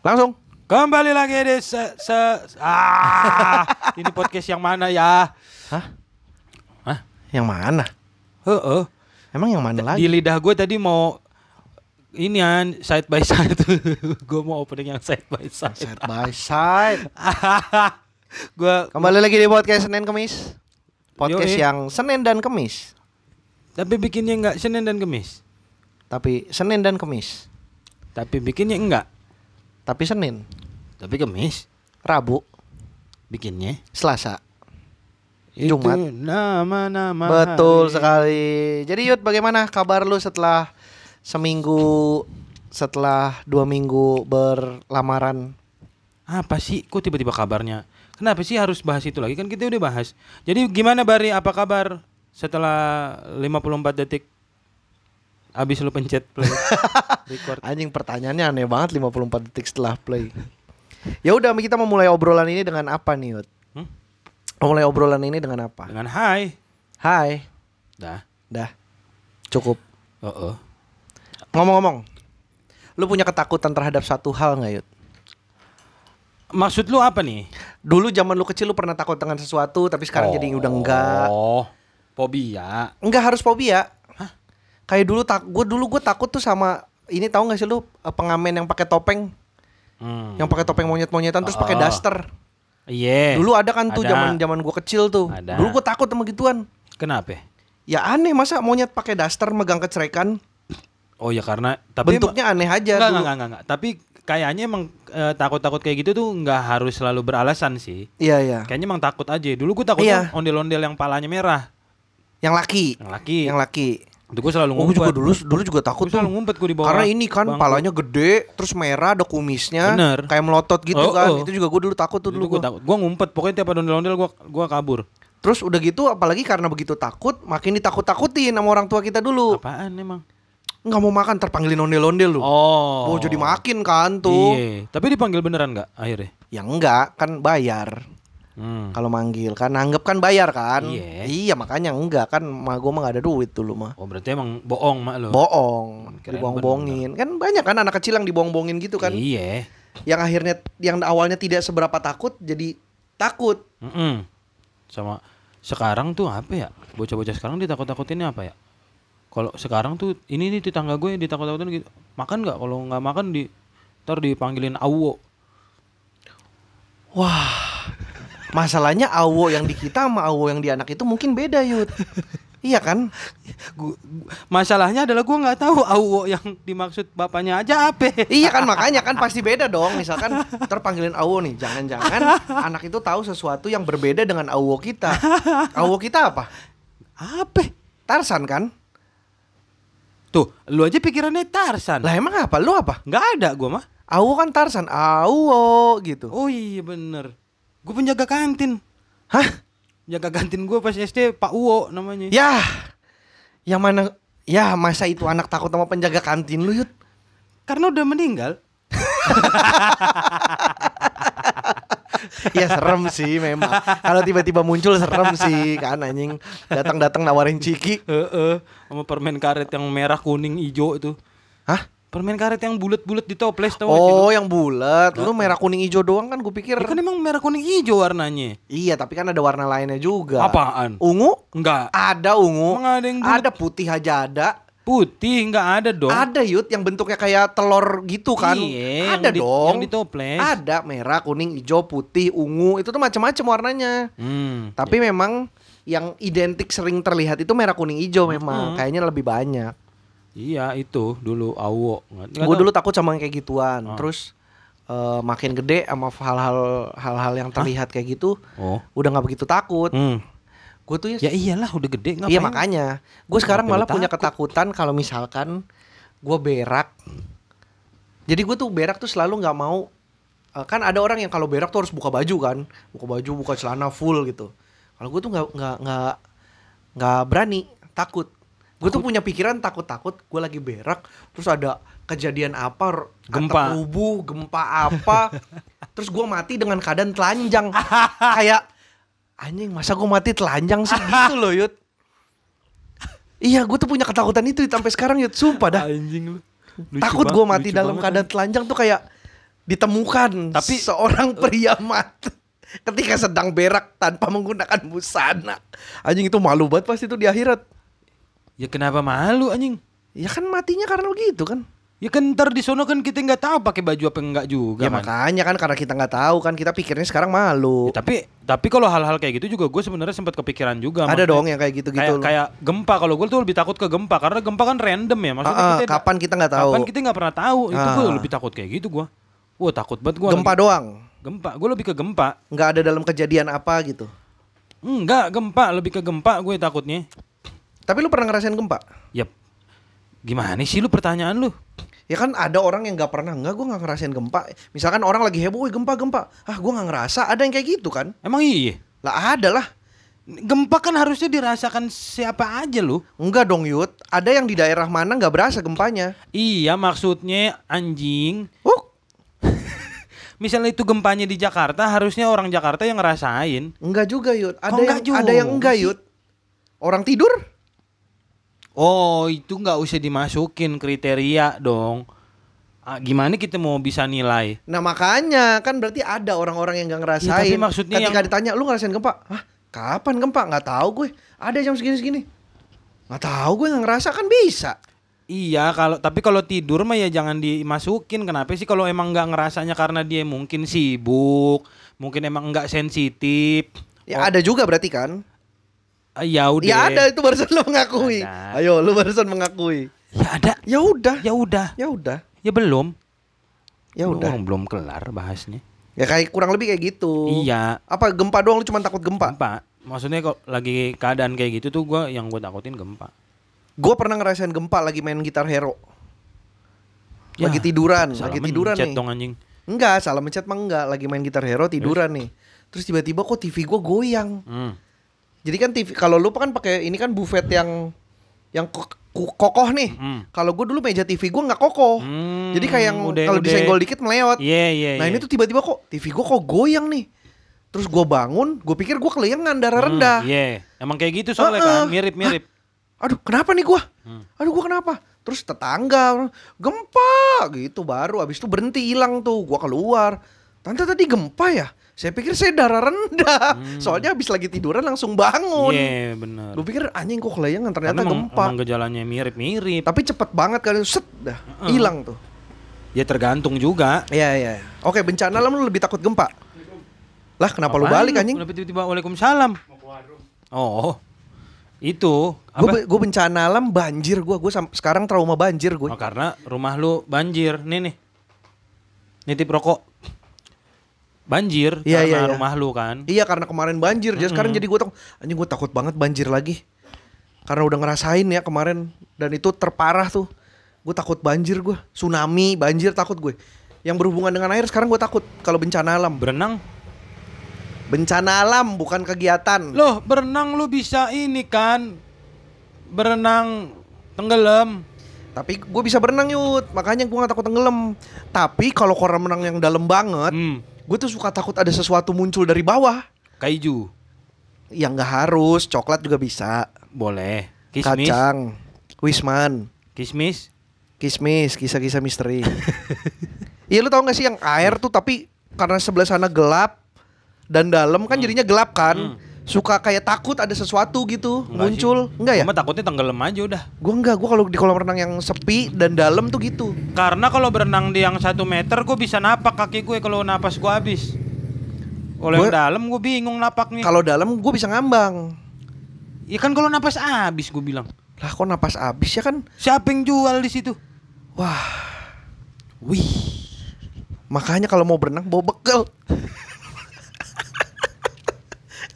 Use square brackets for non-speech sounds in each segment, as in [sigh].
Langsung. Kembali lagi di se, se ah [laughs] ini podcast yang mana ya? Hah? Hah? Yang mana? Heeh. Emang yang mana Di lagi? lidah gue tadi mau ini kan side by side [laughs] gue mau opening yang side by side. Side by side. [laughs] gue Kembali lagi di podcast Senin Kemis. Podcast Yoi. yang Senin dan Kemis. tapi bikinnya enggak Senin dan Kamis. Tapi Senin dan Kemis. Tapi bikinnya enggak. Tapi Senin, Tapi Kamis Rabu, bikinnya. Selasa. Itu Jumat. nama-nama Betul hari. sekali. Jadi Yud, bagaimana kabar lu setelah seminggu setelah dua minggu berlamaran? Apa sih? Kok tiba-tiba kabarnya? Kenapa sih harus bahas itu lagi? Kan kita udah bahas. Jadi gimana Bari? Apa kabar setelah 54 detik abis lu pencet play [laughs] record? Anjing pertanyaannya aneh banget 54 detik setelah play. Ya udah kita memulai obrolan ini dengan apa nih, Yud? Hmm? Memulai obrolan ini dengan apa? Dengan hai. Hai, Dah. dah. Cukup. Oh, oh. Ngomong-ngomong, lu punya ketakutan terhadap satu hal nggak, Yud? Maksud lu apa nih? Dulu zaman lu kecil lu pernah takut dengan sesuatu, tapi sekarang jadi udah enggak. Oh, fobia. Enggak harus fobia. Kayak dulu tak gue dulu gue takut tuh sama ini tahu nggak sih lu eh, pengamen yang pakai topeng, Hmm. yang pakai topeng monyet-monyetan terus pakai Oh. daster. Iya. Dulu ada kan tuh Ada. zaman-zaman gue kecil tuh. Ada. Dulu gue takut sama gituan. Kenapa? Ya aneh masa monyet pakai daster megang kecerekan. Oh ya karena tapi Bentuknya aneh aja enggak, dulu. enggak, enggak, enggak. Tapi kayaknya emang eh, takut-takut kayak gitu tuh enggak harus selalu beralasan sih. Iya iya. Kayaknya emang takut aja. Dulu gue takut Iya. ondel-ondel yang palanya merah. Yang laki. Yang laki. Yang laki. Itu gue selalu Oh, gue ngumpet. juga dulu dulu juga takut Gue tuh. selalu ngumpet gue di bawah. Karena ini kan bangku. palanya gede, terus merah ada kumisnya, Bener. kayak melotot gitu Oh, kan. oh. Itu juga gue dulu takut tuh Dulu gue gua. takut. Gue ngumpet. Pokoknya tiap ada ondel-ondel gue gua kabur. Terus udah gitu apalagi karena begitu takut, makin ditakut-takutin sama orang tua kita dulu. Apaan emang? Nggak mau makan terpanggilin ondel-ondel lu. Oh. Oh, jadi makin kan tuh. Iya. Tapi dipanggil beneran nggak akhirnya? Ya enggak, kan bayar. Hmm. Kalau manggil kan anggap kan bayar kan. Iya. Iya, makanya enggak kan mah gua mah gak ada duit dulu mah. Oh berarti emang bohong mak lo? Bohong, Kirain dibohong-bohongin. Kan banyak kan anak kecil yang dibohong-bohongin gitu kan. Iya. Yang akhirnya yang awalnya tidak seberapa takut jadi takut. Mm-mm. Sama sekarang tuh apa ya? Bocah-bocah sekarang ditakut-takutinnya apa ya? Kalau sekarang tuh ini nih tetangga gue ditakut-takutin gitu. Makan nggak? Kalau nggak makan di ntar dipanggilin awo. Wah. Masalahnya awo yang di kita sama awo yang di anak itu mungkin beda, Yud. iya kan? Masalahnya adalah gue nggak tahu awo yang dimaksud bapaknya aja apa. Iya kan makanya kan pasti beda dong. Misalkan terpanggilin awo nih, jangan-jangan anak itu tahu sesuatu yang berbeda dengan awo kita. Awo kita apa? Apa? Tarsan kan? Tuh, lu aja pikirannya Tarsan. Lah emang apa? Lu apa? Nggak ada gue mah. Awo kan Tarsan, awo gitu. Oh iya bener. Gue penjaga kantin. Hah? Jaga kantin gue pas SD Pak Uwo namanya. Ya. Yang mana Ya masa itu anak takut sama penjaga kantin lu Yud Karena udah meninggal. [laughs] Ya serem sih memang Kalau tiba-tiba muncul serem sih Kan anjing Datang-datang nawarin ciki Heeh. Sama permen karet yang merah, kuning, hijau itu. Hah? Permen karet yang bulat-bulat di toples tau? Oh yang bulat Lu merah kuning hijau doang kan gue pikir Ya kan emang merah kuning hijau warnanya. Iya tapi kan ada warna lainnya juga Apaan? Ungu? Enggak. Ada ungu Emang ada yang? Ada putih aja ada Putih enggak ada dong. Ada Yud yang bentuknya kayak telur gitu kan Iya, Ada yang di- dong yang di toples. Ada merah, kuning, hijau, putih, ungu Itu tuh macam-macam warnanya Hmm. Tapi memang yang identik sering terlihat itu merah kuning hijau memang Hmm. kayaknya lebih banyak. Iya itu dulu awo. Gue dulu takut sama yang kayak gituan. Ah. Terus eh, makin gede sama hal-hal hal-hal yang terlihat kayak gitu Oh. udah nggak begitu takut. Hmm. Gue tuh ya, Ya iyalah udah gede ngapain? iya makanya gue sekarang malah punya takut? ketakutan kalau misalkan gue berak. Jadi gue tuh berak tuh selalu nggak mau eh, kan ada orang yang kalau berak tuh harus buka baju kan, buka baju, buka celana full gitu. Kalau gue tuh nggak nggak nggak nggak berani, takut. Gue tuh punya pikiran takut-takut gue lagi berak terus ada kejadian apa Gempa. atap rubuh gempa apa [laughs] terus gue mati dengan keadaan telanjang kayak anjing masa gue mati telanjang sih gitu loh Yud [laughs] iya gue tuh punya ketakutan itu sampai sekarang Yud sumpah dah Anjing lu. Lucu takut gue mati lucu dalam keadaan telanjang tuh kayak ditemukan Tapi- seorang [laughs] pria mati ketika sedang berak tanpa menggunakan busana. Anjing itu malu banget pasti itu di akhirat. Ya kenapa malu anjing? Ya kan matinya karena begitu kan. Ya kan ntar di sono kan kita nggak tahu pakai baju apa enggak juga. ya man. makanya kan karena kita nggak tahu kan kita pikirnya sekarang malu. Ya, tapi tapi kalau hal-hal kayak gitu juga gue sebenarnya sempat kepikiran juga. Ada dong yang kayak gitu-gitu. Kayak, kayak gempa kalau gue tuh lebih takut ke gempa karena gempa kan random ya maksudnya Ah, ah, kita kapan kita nggak tahu. kapan kita nggak pernah tahu itu gue Ah. lebih takut kayak gitu gue wah takut banget gue Gempa doang. gempa gue lebih ke gempa Nggak ada dalam kejadian apa gitu. enggak gempa lebih ke gempa gue takutnya Tapi lu pernah ngerasain gempa? ya gimana sih lu pertanyaan lu Ya kan ada orang yang nggak pernah nggak gue nggak ngerasain gempa. Misalkan orang lagi heboh, "Wih, gempa gempa. Ah gue nggak ngerasa. Ada yang kayak gitu kan? emang iya Lah ada lah. gempa kan harusnya dirasakan siapa aja lu Enggak dong Yud. Ada yang di daerah mana nggak berasa gempanya. iya maksudnya anjing Uh, [laughs] misalnya itu gempanya di Jakarta harusnya orang Jakarta yang ngerasain enggak juga Yud. Ada Kok yang juga ada yang enggak? Yud. Orang tidur? Oh itu nggak usah dimasukin kriteria dong. Ah, gimana kita mau bisa nilai? Nah makanya kan berarti ada orang-orang yang nggak ngerasain. Ya, tapi maksudnya Ketika yang- ditanya, lu ngerasain gempa? Hah? Kapan gempa? Nggak tahu gue. Ada jam segini-segini. Nggak tahu gue nggak ngerasa kan bisa. Iya kalau tapi kalau tidur mah ya jangan dimasukin. Kenapa sih kalau emang nggak ngerasanya karena dia mungkin sibuk, mungkin emang nggak sensitif. Ya ada juga berarti kan? Ah, ya udah. Ya ada itu barusan lu mengakui. Ada. Ayo lu barusan mengakui. Ya ada. Ya udah. Ya udah. Ya udah. Ya belum. Ya udah. Belum, belum kelar bahasnya. Ya kayak kurang lebih kayak gitu. Iya. Apa gempa doang lu cuma takut gempa? Gempa. Maksudnya kok lagi keadaan kayak gitu tuh gua yang gue takutin gempa. Gue pernah ngerasain gempa lagi main gitar hero. Ya, lagi tiduran, salah lagi tiduran nih. dong anjing. Enggak, salah mencet mah enggak, lagi main gitar hero tiduran nih. Terus tiba-tiba kok TV gue goyang. Hmm. Jadi kan TV kalau lu kan pakai ini kan buffet yang yang ko- ko- kokoh nih. Hmm. Kalau gue dulu meja TV gue nggak kokoh. Hmm, Jadi kayak yang kalau disenggol dikit meleot. Iya iya. nah iya. ini tuh tiba-tiba kok TV gue kok goyang nih. Terus gue bangun, gue pikir gue keliengan darah Hmm, rendah. Iya, emang kayak gitu soalnya Heeh. kan, mirip-mirip. Aduh, kenapa nih gua? Hmm. Aduh, gua kenapa? Terus tetangga gempa gitu baru habis itu berhenti hilang tuh. Gua keluar. Tante tadi gempa ya? Saya pikir saya darah rendah. Soalnya habis lagi tiduran langsung bangun. Hmm. Iya, benar. Lu pikir anjing kok kelayangan ternyata Karena emang, gempa. emang gejalanya mirip-mirip. Tapi cepet banget kali set dah hilang tuh. Ya tergantung juga. Iya iya. Oke, bencana alam lu lebih takut gempa. Lah kenapa lu Apaan balik anjing? Kenapa tiba-tiba Waalaikumsalam? Oh. Itu Gue gue bencana alam banjir gua. Gue sekarang trauma banjir gue. Oh, karena rumah lu banjir. Nih nih. Nitip rokok. Banjir Iya, karena iya, iya. rumah lu kan. Iya karena kemarin banjir, jadi sekarang jadi gue takut. Anjing gue takut banget banjir lagi. Karena udah ngerasain ya kemarin dan itu terparah tuh. Gue takut banjir gue, tsunami, banjir takut gue. Yang berhubungan dengan air sekarang gue takut kalau bencana alam. Berenang. Bencana alam bukan kegiatan. Loh, berenang lu bisa ini kan. Berenang tenggelam. Tapi gue bisa berenang yud, makanya gue gak takut tenggelam. Tapi kalau kolam renang yang dalam banget, Hmm. Gue tuh suka takut ada sesuatu muncul dari bawah. Kaiju. Yang nggak harus, coklat juga bisa. Boleh. Kismis. Kacang, wisman. Kismis. Kismis, kisah-kisah misteri. [laughs] Iya lu tau gak sih yang air tuh tapi karena sebelah sana gelap dan dalam kan jadinya gelap kan. Suka kayak takut ada sesuatu gitu Enggak muncul. sih. Enggak ya? Gua mah takutnya tenggelam aja udah. Gua enggak, gua kalau di kolam renang yang sepi dan dalam tuh gitu. Karena kalau berenang di yang satu meter, gue bisa napak kaki gue kalau napas gue habis. Kalau yang dalam gue bingung napaknya. Kalau dalam gue bisa ngambang. Ya kan kalau napas habis gue bilang. Lah kok napas habis ya kan? Siapa yang jual di situ? Wah, Wih. makanya kalau mau berenang bawa bekal. [laughs]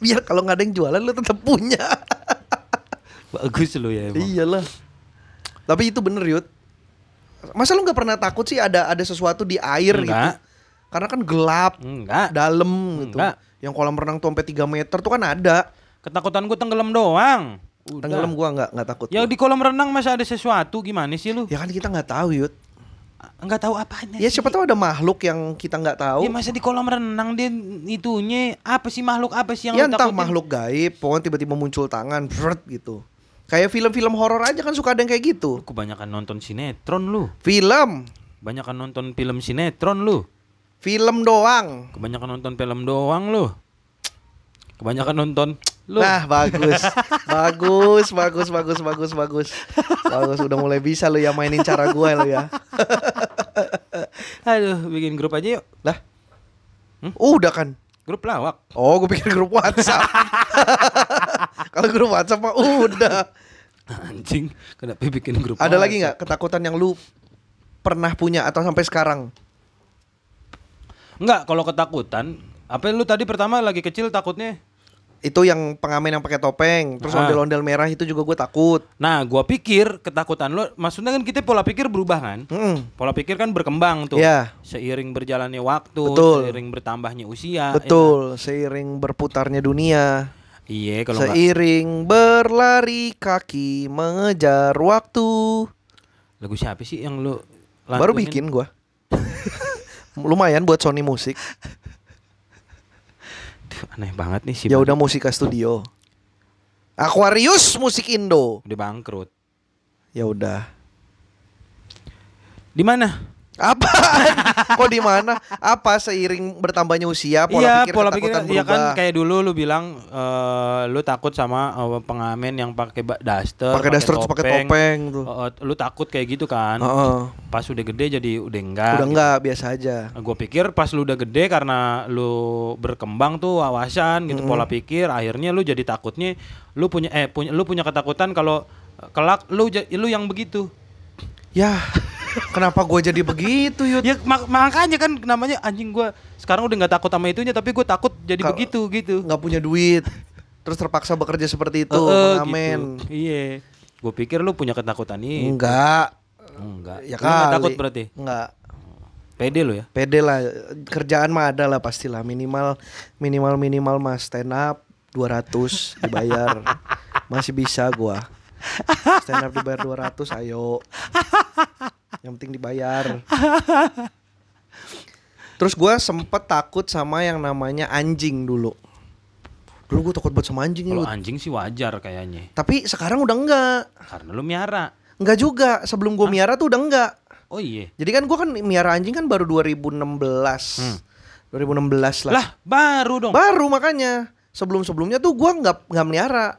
Biar kalau nggak ada yang jualan lu tetap punya. [laughs] Bagus lo ya emang. Iyalah. Tapi itu bener Yud. Masa lu nggak pernah takut sih ada ada sesuatu di air gitu? Enggak. Karena kan gelap, Enggak. dalam gitu. Enggak. Yang kolam renang tuh sampai 3 meter tuh kan ada. Ketakutan gue tenggelam doang. Udah. Tenggelam gua nggak nggak takut. Ya di kolam renang masa ada sesuatu gimana sih lu? Ya kan kita nggak tahu Yud. Enggak tahu apanya Ya sih. siapa tahu ada makhluk yang kita nggak tahu. Ya masa di kolam renang dia itunya apa sih makhluk apa sih yang ya entah takutin? makhluk gaib, pokoknya tiba-tiba muncul tangan, brrrt gitu. Kayak film-film horor aja kan suka ada yang kayak gitu. Kebanyakan nonton sinetron lu. Film, Banyakan nonton film sinetron lu. Film doang. Kebanyakan nonton film doang lu. Kebanyakan nonton lu. Nah, bagus. [laughs] bagus, bagus, bagus, bagus, bagus. Bagus, udah mulai bisa lu ya mainin cara gue lu ya. [laughs] Aduh, bikin grup aja yuk. Lah. Udah kan. Grup lawak. Oh, gue pikir grup WhatsApp. [laughs] Kalau grup WhatsApp mah udah. Anjing, kenapa bikin grup? Ada lagi nggak ketakutan yang lu pernah punya atau sampai sekarang? Enggak, kalau ketakutan, apa lu tadi pertama lagi kecil takutnya? Itu yang pengamen yang pakai topeng, terus Ah. ondel-ondel merah itu juga gue takut. Nah, gua pikir ketakutan lu maksudnya kan kita pola pikir berubah kan? Mm-mm. Pola pikir kan berkembang tuh. Iya. Seiring berjalannya waktu, Betul. seiring bertambahnya usia. ya Betul, seiring berputarnya dunia? Iya, kalau seiring berlari kaki mengejar waktu. lagu siapa sih yang lu Baru bikin gua. [laughs] Lumayan buat Sony Musik. Aneh banget nih sih. Ya udah Musika Studio. Aquarius Musik Indo. udah bangkrut. Ya udah. Di mana? Apa? [laughs] Kok di mana? Apa seiring bertambahnya usia pola iya, pikir pola pikir iya kan kayak dulu lu bilang eh, lu takut sama eh, pengamen yang pakai daster, pakai daster terus pakai topeng tuh. Eh, lu takut kayak gitu kan. Heeh. Pas udah gede jadi udah enggak. Udah gitu. enggak biasa aja. Gue pikir pas lu udah gede karena lu berkembang tuh wawasan gitu pola pikir akhirnya lu jadi takutnya lu punya eh punya lu punya ketakutan kalau kelak lu lu yang begitu. Ya, kenapa gua jadi begitu, Yud? Ya mak- makanya kan namanya anjing gua sekarang udah nggak takut sama itunya tapi gue takut jadi Kalau- begitu gitu. Nggak punya duit. Terus terpaksa bekerja seperti itu, eh, pengamen. gitu. Iya. Gue pikir lu punya ketakutan ini. Enggak. Enggak. Ya kali. takut berarti. Enggak. Pede lu ya. Pede lah, kerjaan mah ada lah pastilah minimal minimal minimal mas stand up 200 dibayar. [laughs] Masih bisa gua. Stand up dibayar 200 ayo. Yang penting dibayar. [laughs] Terus gua sempet takut sama yang namanya anjing dulu. Dulu gua takut banget sama anjing Kalau anjing sih wajar kayaknya. Tapi sekarang udah enggak. Karena lu miara. Enggak juga. Sebelum gua miara tuh udah enggak. Oh iya. Jadi kan gua kan miara anjing kan baru 2016. Hmm. 2016 lah. Lah, baru dong. Baru makanya. Sebelum-sebelumnya tuh gua nggak nggak melihara.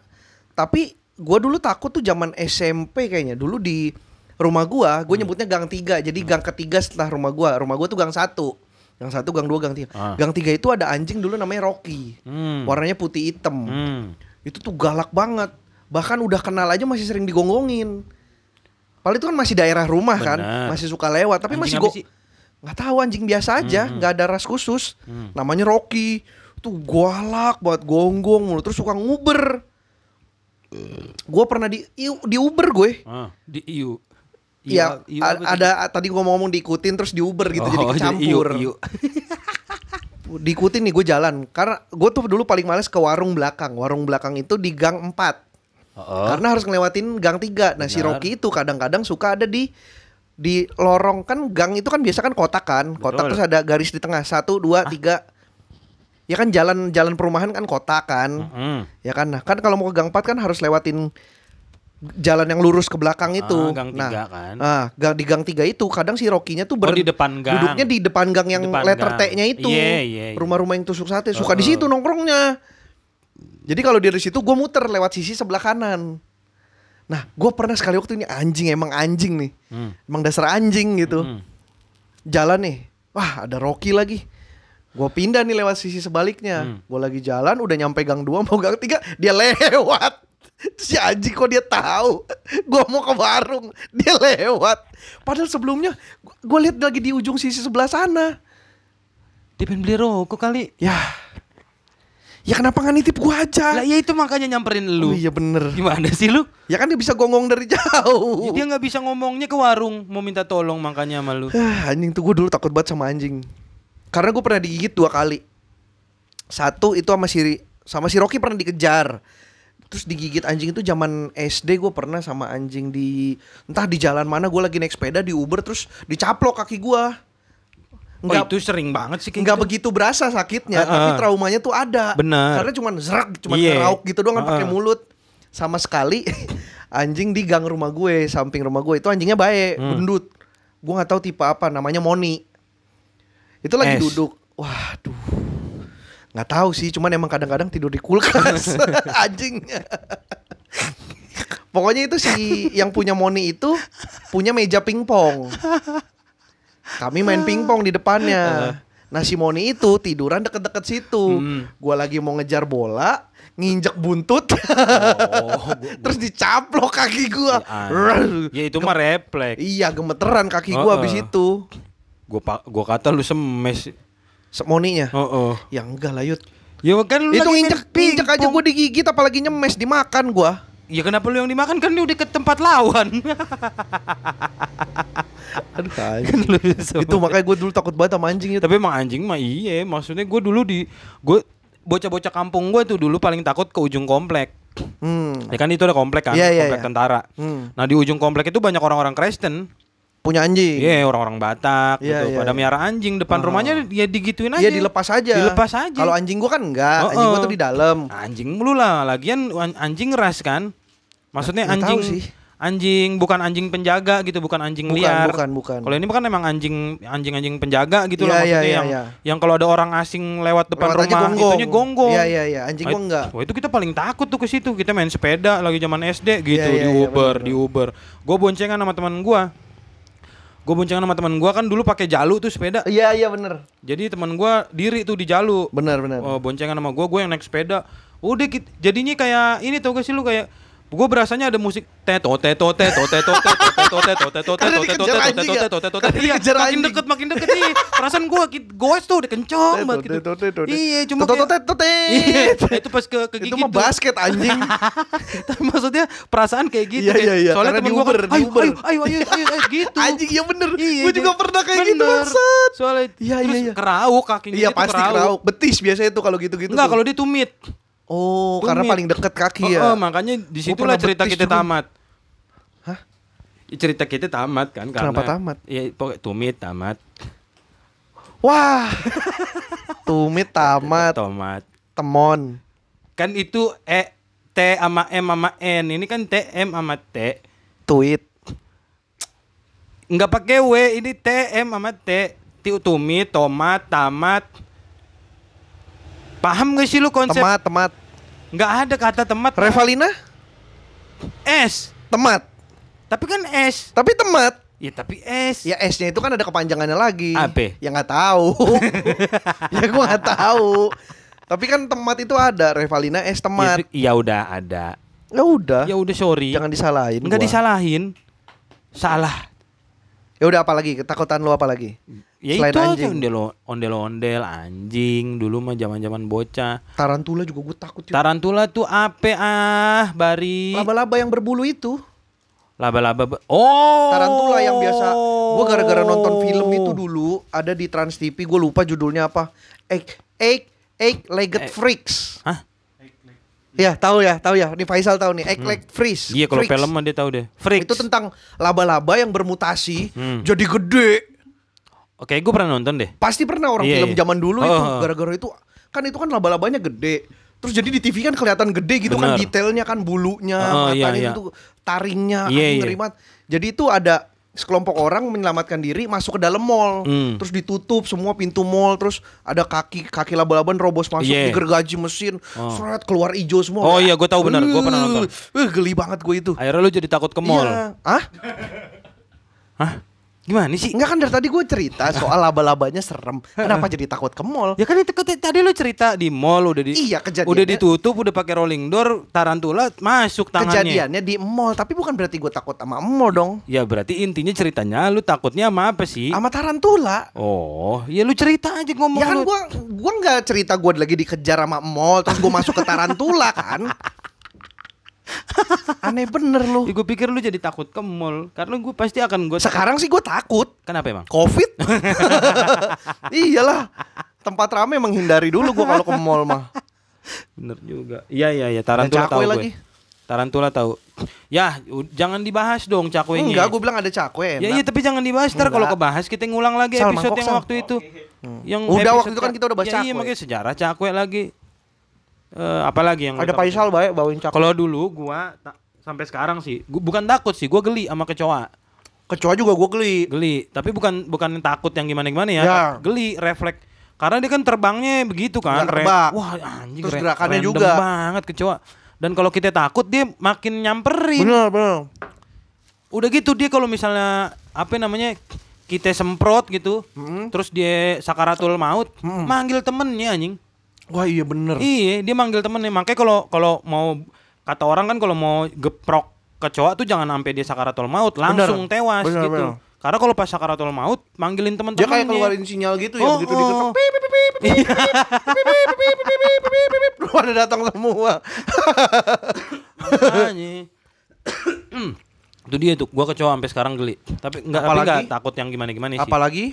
Tapi gua dulu takut tuh zaman SMP kayaknya. Dulu di rumah gua, Hmm. gue nyebutnya gang 3. Jadi gang ketiga setelah rumah gua. Rumah gua tuh gang satu. Gang satu, gang dua, gang tiga. Ah. Gang tiga itu ada anjing dulu namanya Rocky. Hmm. Warnanya putih hitam. Hmm. Itu tuh galak banget. Bahkan udah kenal aja masih sering digonggongin. Padahal itu kan masih daerah rumah kan, Benar. masih suka lewat. Tapi Anjing masih go sih? nggak tahu anjing biasa aja, Hmm. nggak ada ras khusus. Hmm. Namanya Rocky. Tuh galak buat gonggong mulu terus suka nguber. Gue pernah di di Uber gue. Ah, di iu. Iya, Iu a- apa sih? ada tadi gua ngomong diikutin terus di Uber gitu jadi Oh, kecampur. iu, iu. [laughs] Diikutin nih gue jalan karena gue tuh dulu paling males ke warung belakang. Warung belakang itu di gang 4. Oh, Karena harus ngelewatin gang 3. Nah, si Benar. Rocky itu kadang-kadang suka ada di di lorong kan gang itu kan biasa kan kotak kan. Kotak Betul. terus ada garis di tengah. Satu, dua, tiga. Ya kan jalan jalan perumahan kan kotak kan. Mm. Ya kan. Nah, kan kalau mau ke gang 4 kan harus lewatin jalan yang lurus ke belakang itu. Ah, gang nah, tiga kan. ah, gang di gang 3 itu kadang si Rocky-nya tuh Oh, di depan gang. duduknya di depan gang yang Depan letter. T-nya itu. Iya, iya, iya. Rumah-rumah yang tusuk sate suka Oh, di oh. situ nongkrongnya. Jadi kalau dia di situ gue muter lewat sisi sebelah kanan. Nah, gue pernah sekali waktu ini anjing emang anjing nih. Hmm. Emang dasar anjing gitu. Hmm. Jalan nih. Wah, ada Rocky lagi. Gue pindah nih lewat sisi sebaliknya. Hmm. Gue lagi jalan udah nyampe gang 2 mau gang 3 dia lewat. Terus [laughs] si anjing kok dia tahu? Gue mau ke warung Dia lewat. Padahal sebelumnya Gue lihat lagi di ujung sisi sebelah sana. Dia pengen beli rokok kali. Ya. Ya kenapa nggak nitip gue aja? Lah ya itu makanya nyamperin lu. Oh iya bener. Gimana sih lu? Ya kan dia bisa gonggong dari jauh. Dia nggak bisa ngomongnya ke warung. Mau minta tolong makanya sama lu. Ah, Anjing tuh gue dulu takut banget sama anjing. Karena gue pernah digigit dua kali. Satu itu sama si sama si Rocky pernah dikejar Terus digigit anjing itu zaman SD gue pernah sama anjing di entah di jalan mana gue lagi naik sepeda di Uber terus dicaplok kaki gue. Oh itu sering banget sih kayak nggak gitu. begitu berasa sakitnya, Ah, tapi ah. traumanya tuh ada. Bener. Karena cuma zerak, cuma Iya. ngerauk gitu doang kan Ah, pakai mulut. Sama sekali [laughs] anjing di gang rumah gue, samping rumah gue itu anjingnya baik, Hmm. gendut. Gue nggak tahu tipe apa, namanya Moni. Itu lagi Es. duduk. Waduh. Nggak tahu sih, cuman emang kadang-kadang tidur di kulkas. [laughs] Anjing. Pokoknya itu si yang punya Moni itu punya meja pingpong. Kami main pingpong di depannya. Nah si Moni itu tiduran deket-deket situ. Hmm. Gua lagi mau ngejar bola, nginjek buntut, Oh, [laughs] terus dicaplok kaki gua. Ya itu mah refleks. Iya gemeteran kaki gua Oh, abis itu. Gua gua kata lu semes. Se- Moninya. Oh, oh. Ya enggak lah Yud. Ya kan lu Itu injek injek aja gua digigit apalagi nyemes dimakan gua. Ya kenapa lu yang dimakan kan lu di ke tempat lawan. [laughs] Aduh Kan lu itu makanya gue dulu takut banget sama anjing itu. Tapi emang anjing mah iya, maksudnya gue dulu di gue bocah-bocah kampung gue tuh dulu paling takut ke ujung komplek. Hmm. Ya kan itu ada komplek kan, Iya, iya, komplek iya. tentara. Hmm. Nah di ujung komplek itu banyak orang-orang Kristen. Punya anjing. Iya, orang-orang Batak Iya, gitu. iya, Pada iya. miara anjing depan Oh. rumahnya ya digituin aja. Iya dilepas aja. Dilepas aja. Kalau anjing gua kan enggak, Oh, anjing gua tuh di dalam. anjing mulu lah, lagian an- anjing ras kan. Maksudnya tahu anjing sih. anjing bukan anjing penjaga gitu, bukan anjing Bukan, liar. bukan, bukan. Kalau ini kan emang anjing anjing-anjing penjaga gitu Iya, lah iya, maksudnya iya, yang iya. yang kalau ada orang asing lewat depan Lewat rumah gonggong. itunya gonggong. Iya iya iya, anjing gua enggak. Wah itu kita paling takut tuh ke situ. Kita main sepeda lagi zaman SD gitu Iya, iya, di iya, Uber, bener, di Uber. Gue boncengan sama teman gua. Gue boncengan sama teman gua kan dulu pakai jalu tuh sepeda. Iya iya bener. Jadi teman gua diri tuh di jalu. Bener bener. Oh, boncengan sama gua, gua yang naik sepeda. Udah jadinya kayak ini tau gak sih lu kayak Gue berasanya ada musik teto teto teto teto teto teto teto teto teto teto teto ya? teto teto Iya, dikejar makin deket makin deket nih. Perasaan kit- goes tuh udah kenceng banget gitu. Teto, teto, teto. Iya, cuma Teto, teto, teto. Iya, itu pas ke ke Itu mah basket anjing. Tapi maksudnya perasaan kayak gitu Iya, iya, iya. Soalnya temen kan, di ayo, Uber." ayo, ayo, ayo, gitu. anjing iya bener. Iya, Gue juga pernah kayak gitu bangsat. Soalnya Iya, terus iya, iya. kerauk kakinya Iya pasti kerauk. Betis biasanya tuh kalau gitu-gitu. Enggak, tuh. kalau dia tumit. Oh, Tumit. karena paling deket kaki Oh, ya. oh, makanya di situlah cerita kita juga. tamat. Hah? Ya, Cerita kita tamat kan karena Kenapa tamat? Ya pokoknya tumit tamat, Wah. [laughs] Tumit tamat, tomat. temon. Kan itu E T sama M sama N. Ini kan T M sama T. Tweet. Enggak pakai W, ini T M sama T. Tiu tumit, tomat, tamat. Paham gak sih lu konsep? Temat, temat. Nggak ada kata temat. Revalina? S. Temat. Tapi kan S. Tapi temat. Ya tapi S. Ya S-nya itu kan ada kepanjangannya lagi. Apa? Ya nggak tahu. [laughs] ya gua nggak tahu. Tapi kan temat itu ada Revalina S temat. Ya, ya udah ada. Ya udah. Ya udah sorry. Jangan disalahin. Enggak gua. disalahin. Salah. Ya udah apa lagi? Ketakutan lu apa lagi? Ya Selain itu aja anjing. ondel ondel ondel anjing dulu mah zaman zaman bocah. Tarantula juga gue takut. Yud. Tarantula tuh apa ah bari. Laba-laba yang berbulu itu. Laba-laba. Oh. Tarantula yang biasa. Gue gara-gara nonton film itu dulu ada di Trans TV. Gue lupa judulnya apa. Eight, eight, eight legged Eh. freaks. Hah? Ya tahu ya, tahu ya. Ini Faisal tahu nih. Eight legged freaks. Iya kalau film mah dia tahu deh. Freaks. Itu tentang laba-laba yang bermutasi Hmm. jadi gede. Oke, gue pernah nonton deh. Pasti pernah orang Iya, film iya. zaman dulu Oh, itu oh. gara-gara itu kan itu kan laba-labanya gede. Terus jadi di TV kan kelihatan gede gitu kan Bener. detailnya kan bulunya, Oh, iya, matanya iya. itu taringnya, Iya, iya. Jadi itu ada sekelompok orang menyelamatkan diri masuk ke dalam mall. Hmm. Terus ditutup semua pintu mall, terus ada kaki kaki laba-laba nerobos masuk Iya. digergaji mesin, Oh. seret keluar hijau semua. Oh iya, gua tahu benar. Gua pernah nonton. Eh, geli banget gue itu. Akhirnya lu jadi takut ke mall. Iya. Hah? Hah? Gimana sih? Enggak kan dari tadi gue cerita soal laba-labanya serem. [laughs] Kenapa jadi takut ke mall? Ya kan itu tadi lu cerita di mall udah di Iya, kejadiannya- udah ditutup udah pakai rolling door tarantula masuk tangannya. Kejadiannya di mall, tapi bukan berarti gue takut sama mall dong. Ya berarti intinya ceritanya lu takutnya sama apa sih? Sama tarantula. Oh, ya lu cerita aja ngomong Ya kan lu. gua gua nggak cerita gua lagi dikejar sama mall terus gua masuk ke tarantula kan. [laughs] Aneh bener lu. Ya, gue pikir lu jadi takut ke mall karena gue pasti akan gue Sekarang sih gua takut. Kenapa emang? Covid. [laughs] Iyalah. Tempat rame menghindari dulu gua kalau ke mall mah. Bener juga. Iya iya iya tarantula tahu cakwe gue. lagi. Tarantula tahu. Ya, jangan dibahas dong cakwenya. Enggak, gua bilang ada cakwe. Ya enak. iya tapi jangan dibahas ntar kalau kebahas kita ngulang lagi Sal, episode mangkok, yang Sal. waktu itu. Yang Udah, waktu itu kan kita udah bahas ya, Iya cakwe. makanya sejarah cakwe lagi. Eh apalagi yang ada? Faisal baik bawain cakwe. Kalau dulu gua ta- sampai sekarang sih gua, bukan takut sih, gua geli sama kecoa. Kecoa juga gue geli. Geli, tapi bukan bukan takut yang gimana-gimana ya. Ya. Geli, refleks. Karena dia kan terbangnya begitu kan. Re-. Wah, anjing Terus re- gerakannya juga. banget kecoa. Dan kalau kita takut dia makin nyamperin. Bener bener. Udah gitu dia kalau misalnya apa namanya kita semprot gitu, Mm. terus dia sakaratul maut, Mm. manggil temennya anjing. Wah iya bener. Iya dia manggil temen nih Makanya kalau kalau mau kata orang kan kalau mau geprok kecoa tuh jangan sampai dia sakaratul maut langsung bener. tewas bener, gitu. Bener. Karena kalau pas sakaratul maut manggilin teman-teman Dia kayak keluarin sinyal gitu ya begitu oh. diketok Lu ada datang semua. Itu dia tuh, gua kecoa sampai sekarang geli. Tapi enggak apalagi, enggak takut yang gimana-gimana sih. Apalagi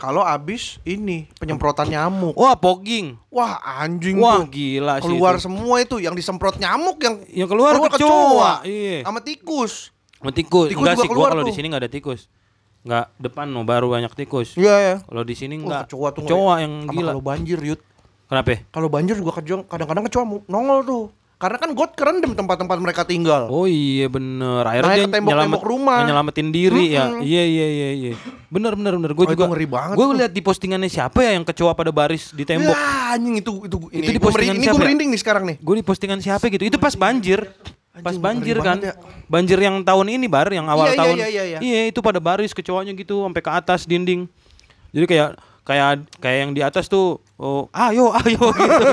kalau abis ini penyemprotan nyamuk. Wah, pogging. Wah anjing Wah, tuh. gila sih. Keluar itu. semua itu yang disemprot nyamuk yang Yang keluar kecoa. Iya. Sama tikus. Sama tikus. Tikus Enggak sih, gua keluar kalau di sini enggak ada tikus. Enggak, depan no baru banyak tikus. Iya ya. Kalau di sini enggak. kecoa tuh Kecoa yang Sama gila. Kalau banjir yut. Kenapa? Kalau banjir juga kadang-kadang kecoa nongol tuh. Karena kan got kerendam tempat-tempat mereka tinggal. Oh iya bener. Akhirnya Naik dia ke tembok-tembok rumah. nyelamatin diri ya. Mm-mm. Iya iya iya iya. Bener bener bener. Gue Oh, juga ngeri banget Gue lihat di postingannya siapa ya yang kecoa pada baris di tembok. Ya, anjing itu itu ini. Itu di postingan ini siapa gue ya? merinding nih sekarang nih. Gue di postingan siapa gitu. Itu pas banjir. Pas Anjing, banjir kan. ya. Banjir yang tahun ini bar, yang awal Iya, iya, tahun. iya, iya, iya. itu pada baris kecoanya gitu sampai ke atas dinding. Jadi kayak kayak kayak yang di atas tuh oh ayo ayo [laughs] gitu.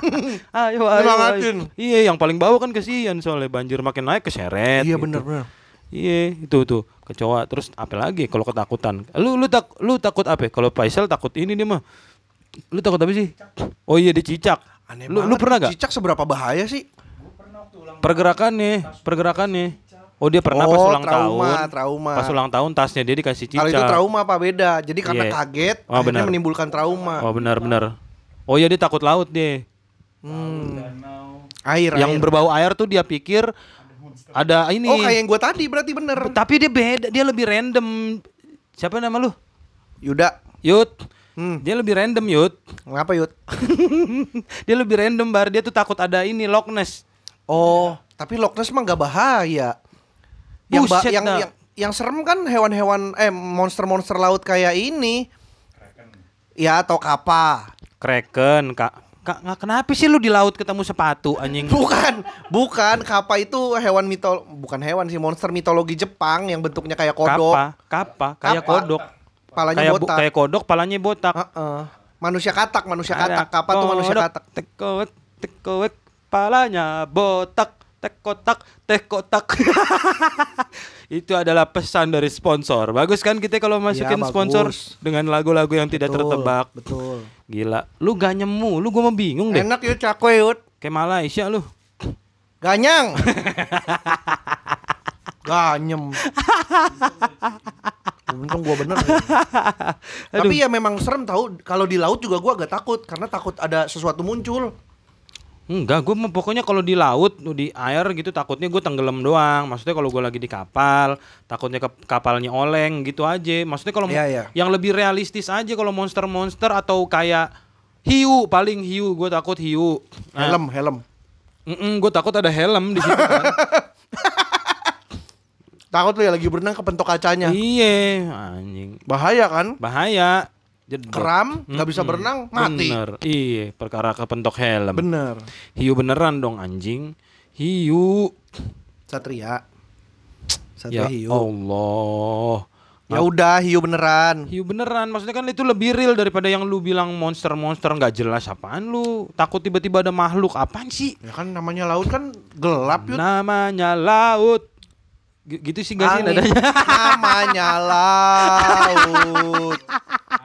[laughs] ayo ayo. Nyemangatin. ayo. Iya, yang paling bawah kan kesian soalnya banjir makin naik keseret. Iya gitu. bener bener. Iya, itu tuh kecoa. Terus apa lagi kalau ketakutan? Lu lu tak lu takut apa? Kalau Faisal takut ini dia mah. Lu takut apa sih? Oh iya dia cicak. Aneh lu, banget. lu pernah gak? Cicak seberapa bahaya sih? Pergerakannya, pergerakannya. Oh dia pernah pas Oh, ulang trauma, tahun. trauma. Pas ulang tahun tasnya dia dikasih cicak. Kalau itu trauma apa beda? Jadi karena Iya. kaget Oh, akhirnya benar. menimbulkan trauma. Oh benar benar. Oh iya dia takut laut dia. Hmm. Air, Yang air. berbau air tuh dia pikir ada ini. Oh kayak yang gue tadi berarti bener. Tapi dia beda, dia lebih random. Siapa nama lu? Yuda. Yud. Hmm. Dia lebih random Yud. Ngapa Yud? [laughs] dia lebih random bar dia tuh takut ada ini Loch Ness. Oh, tapi Loch Ness mah gak bahaya. Yang Buset yang, yang yang serem kan hewan-hewan eh monster-monster laut kayak ini. Ya atau kapa. Kraken, kak. Kak, nggak kenapa sih lu di laut ketemu sepatu anjing? Bukan, bukan kapa itu hewan mitol bukan hewan sih monster mitologi Jepang yang bentuknya kayak kodok. Kapa, kapa, kayak Kapa. kodok. Palanya Kayak bu- botak. kayak kodok, palanya botak. Heeh. Manusia katak, manusia Ada katak. Kapa tuh manusia katak. Tekot, tekot, palanya botak, tek kotak, tek kotak. [laughs] Itu adalah pesan dari sponsor. Bagus kan kita kalau masukin Iya, sponsor dengan lagu-lagu yang tidak Betul, tertebak. Betul. Gila, lu gak nyemu, lu gua mau bingung deh. Enak yuk cakwe yuk. Kayak Malaysia lu. Ganyang. [laughs] Ganyem. Untung gua bener. ya. [laughs] Tapi ya memang serem tahu kalau di laut juga gua agak takut karena takut ada sesuatu muncul. Enggak, gue pokoknya kalau di laut, di air gitu takutnya gue tenggelam doang. Maksudnya kalau gue lagi di kapal, takutnya ke kapalnya oleng gitu aja. Maksudnya kalau Iya, iya. yang lebih realistis aja kalau monster-monster atau kayak hiu paling hiu gue takut hiu. Nah, Helm, helm. gue takut ada helm di situ kan. [laughs] Takut lu ya lagi berenang kepentok kacanya. iya, anjing. Bahaya kan? Bahaya. Jedot. Keram, nggak bisa Mm-mm. berenang, mati. Bener. Iya, perkara kepentok helm. Bener. Hiu beneran dong anjing. Hiu. Satria. Ya Satria hiu. Allah. Ya udah hiu beneran. Hiu beneran, maksudnya kan itu lebih real daripada yang lu bilang monster-monster nggak jelas apaan lu. Takut tiba-tiba ada makhluk apaan sih? Ya kan namanya laut kan gelap yuk. Namanya laut. Gitu sih gak sih nadanya? [laughs] Namanya laut.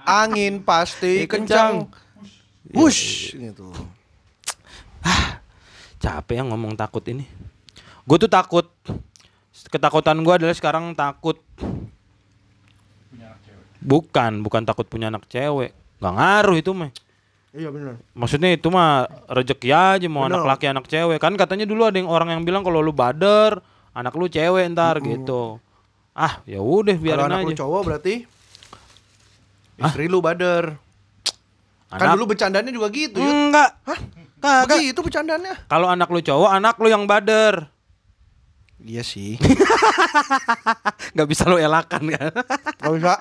Angin pasti kencang. Wush gitu. Capek yang ngomong takut ini. Gue tuh takut. Ketakutan gue adalah sekarang takut. Bukan, bukan takut punya anak cewek. Gak ngaruh itu mah. Iya benar. Maksudnya itu mah rezeki aja mau Bener. anak laki anak cewek kan katanya dulu ada yang orang yang bilang kalau lu bader anak lu cewek ntar gitu. Ah ya udah Kalau biarin anak aja. lu cowok berarti istri lu bader. Kan Anak- dulu bercandanya juga gitu. Yud. Enggak. Hah? Kagak. Begitu bercandanya. Kalau anak lu cowok anak lu yang bader. Iya sih. [laughs] nggak bisa lo elakan kan Gak bisa.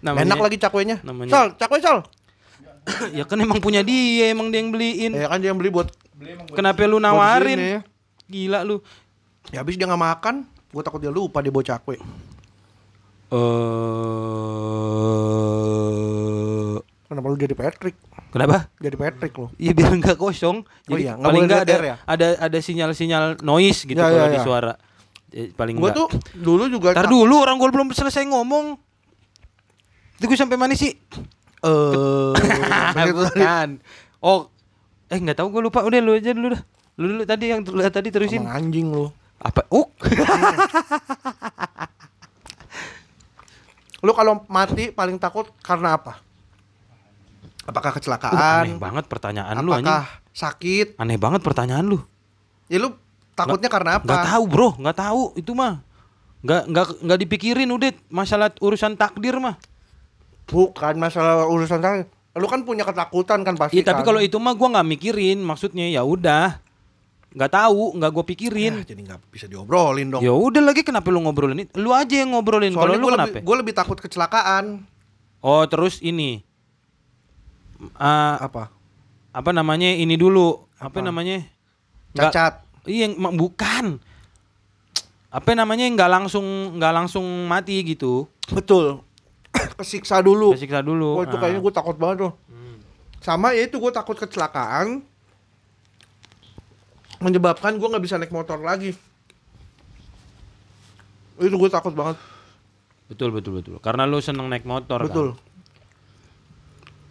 namanya Enak lagi cakwenya. namanya- Sol, cakwe sol. [coughs] ya kan emang punya dia emang dia yang beliin Ya kan dia yang beli buat kenapa lu buat nawarin gila lu Ya habis dia nggak makan, gue takut dia lupa dia bawa cakwe. eh Kenapa lu jadi Patrick? kenapa Jadi Patrick lo. Iya biar nggak kosong. Oh Jadi iya, paling nggak ada ya? ada ada sinyal-sinyal noise gitu Ya, kalau ya, di ya. suara. Eh, paling Gue enggak. tuh dulu juga Ntar tak- dulu orang gue belum selesai ngomong. Itu gue sampai mana sih? Eh, tadi. [laughs] Bukan. Oh, eh nggak tahu gue lupa. Udah lu aja dulu dah. Lu dulu tadi yang tadi terusin. Emang anjing lu. Apa? Uh. [laughs] Lu kalau mati paling takut karena apa? Apakah Uh, kecelakaan? aneh banget pertanyaan lu anjing. apakah sakit? Aneh banget pertanyaan lu. Ya lu takutnya karena Nggak apa? tahu, Bro. Nggak tahu itu mah. Nggak nggak nggak dipikirin udah masalah urusan takdir mah. Bukan masalah urusan saya. Lu kan punya ketakutan kan pasti. Iya tapi kan? kalau itu mah gua nggak mikirin, maksudnya ya udah, nggak tahu, nggak gue Ya, pikirin. jadi nggak bisa diobrolin dong. Ya udah lagi kenapa lu ngobrolin? Lu aja yang ngobrolin. Kalau lu kenapa? gue lebih takut kecelakaan. Oh terus ini, Ah, Apa? apa namanya ini dulu? Apa, Apa? namanya? Nggak- Cacat. Iya bukan. Apa namanya nggak langsung nggak langsung mati gitu? Betul. [coughs] Kesiksa dulu. Kesiksa dulu. Oh itu Ah. kayaknya gue takut banget tuh. Sama ya itu gue takut kecelakaan. Menyebabkan gue nggak bisa naik motor lagi. Itu gue takut banget. Betul betul betul. Karena lu seneng naik motor. Betul. Kan?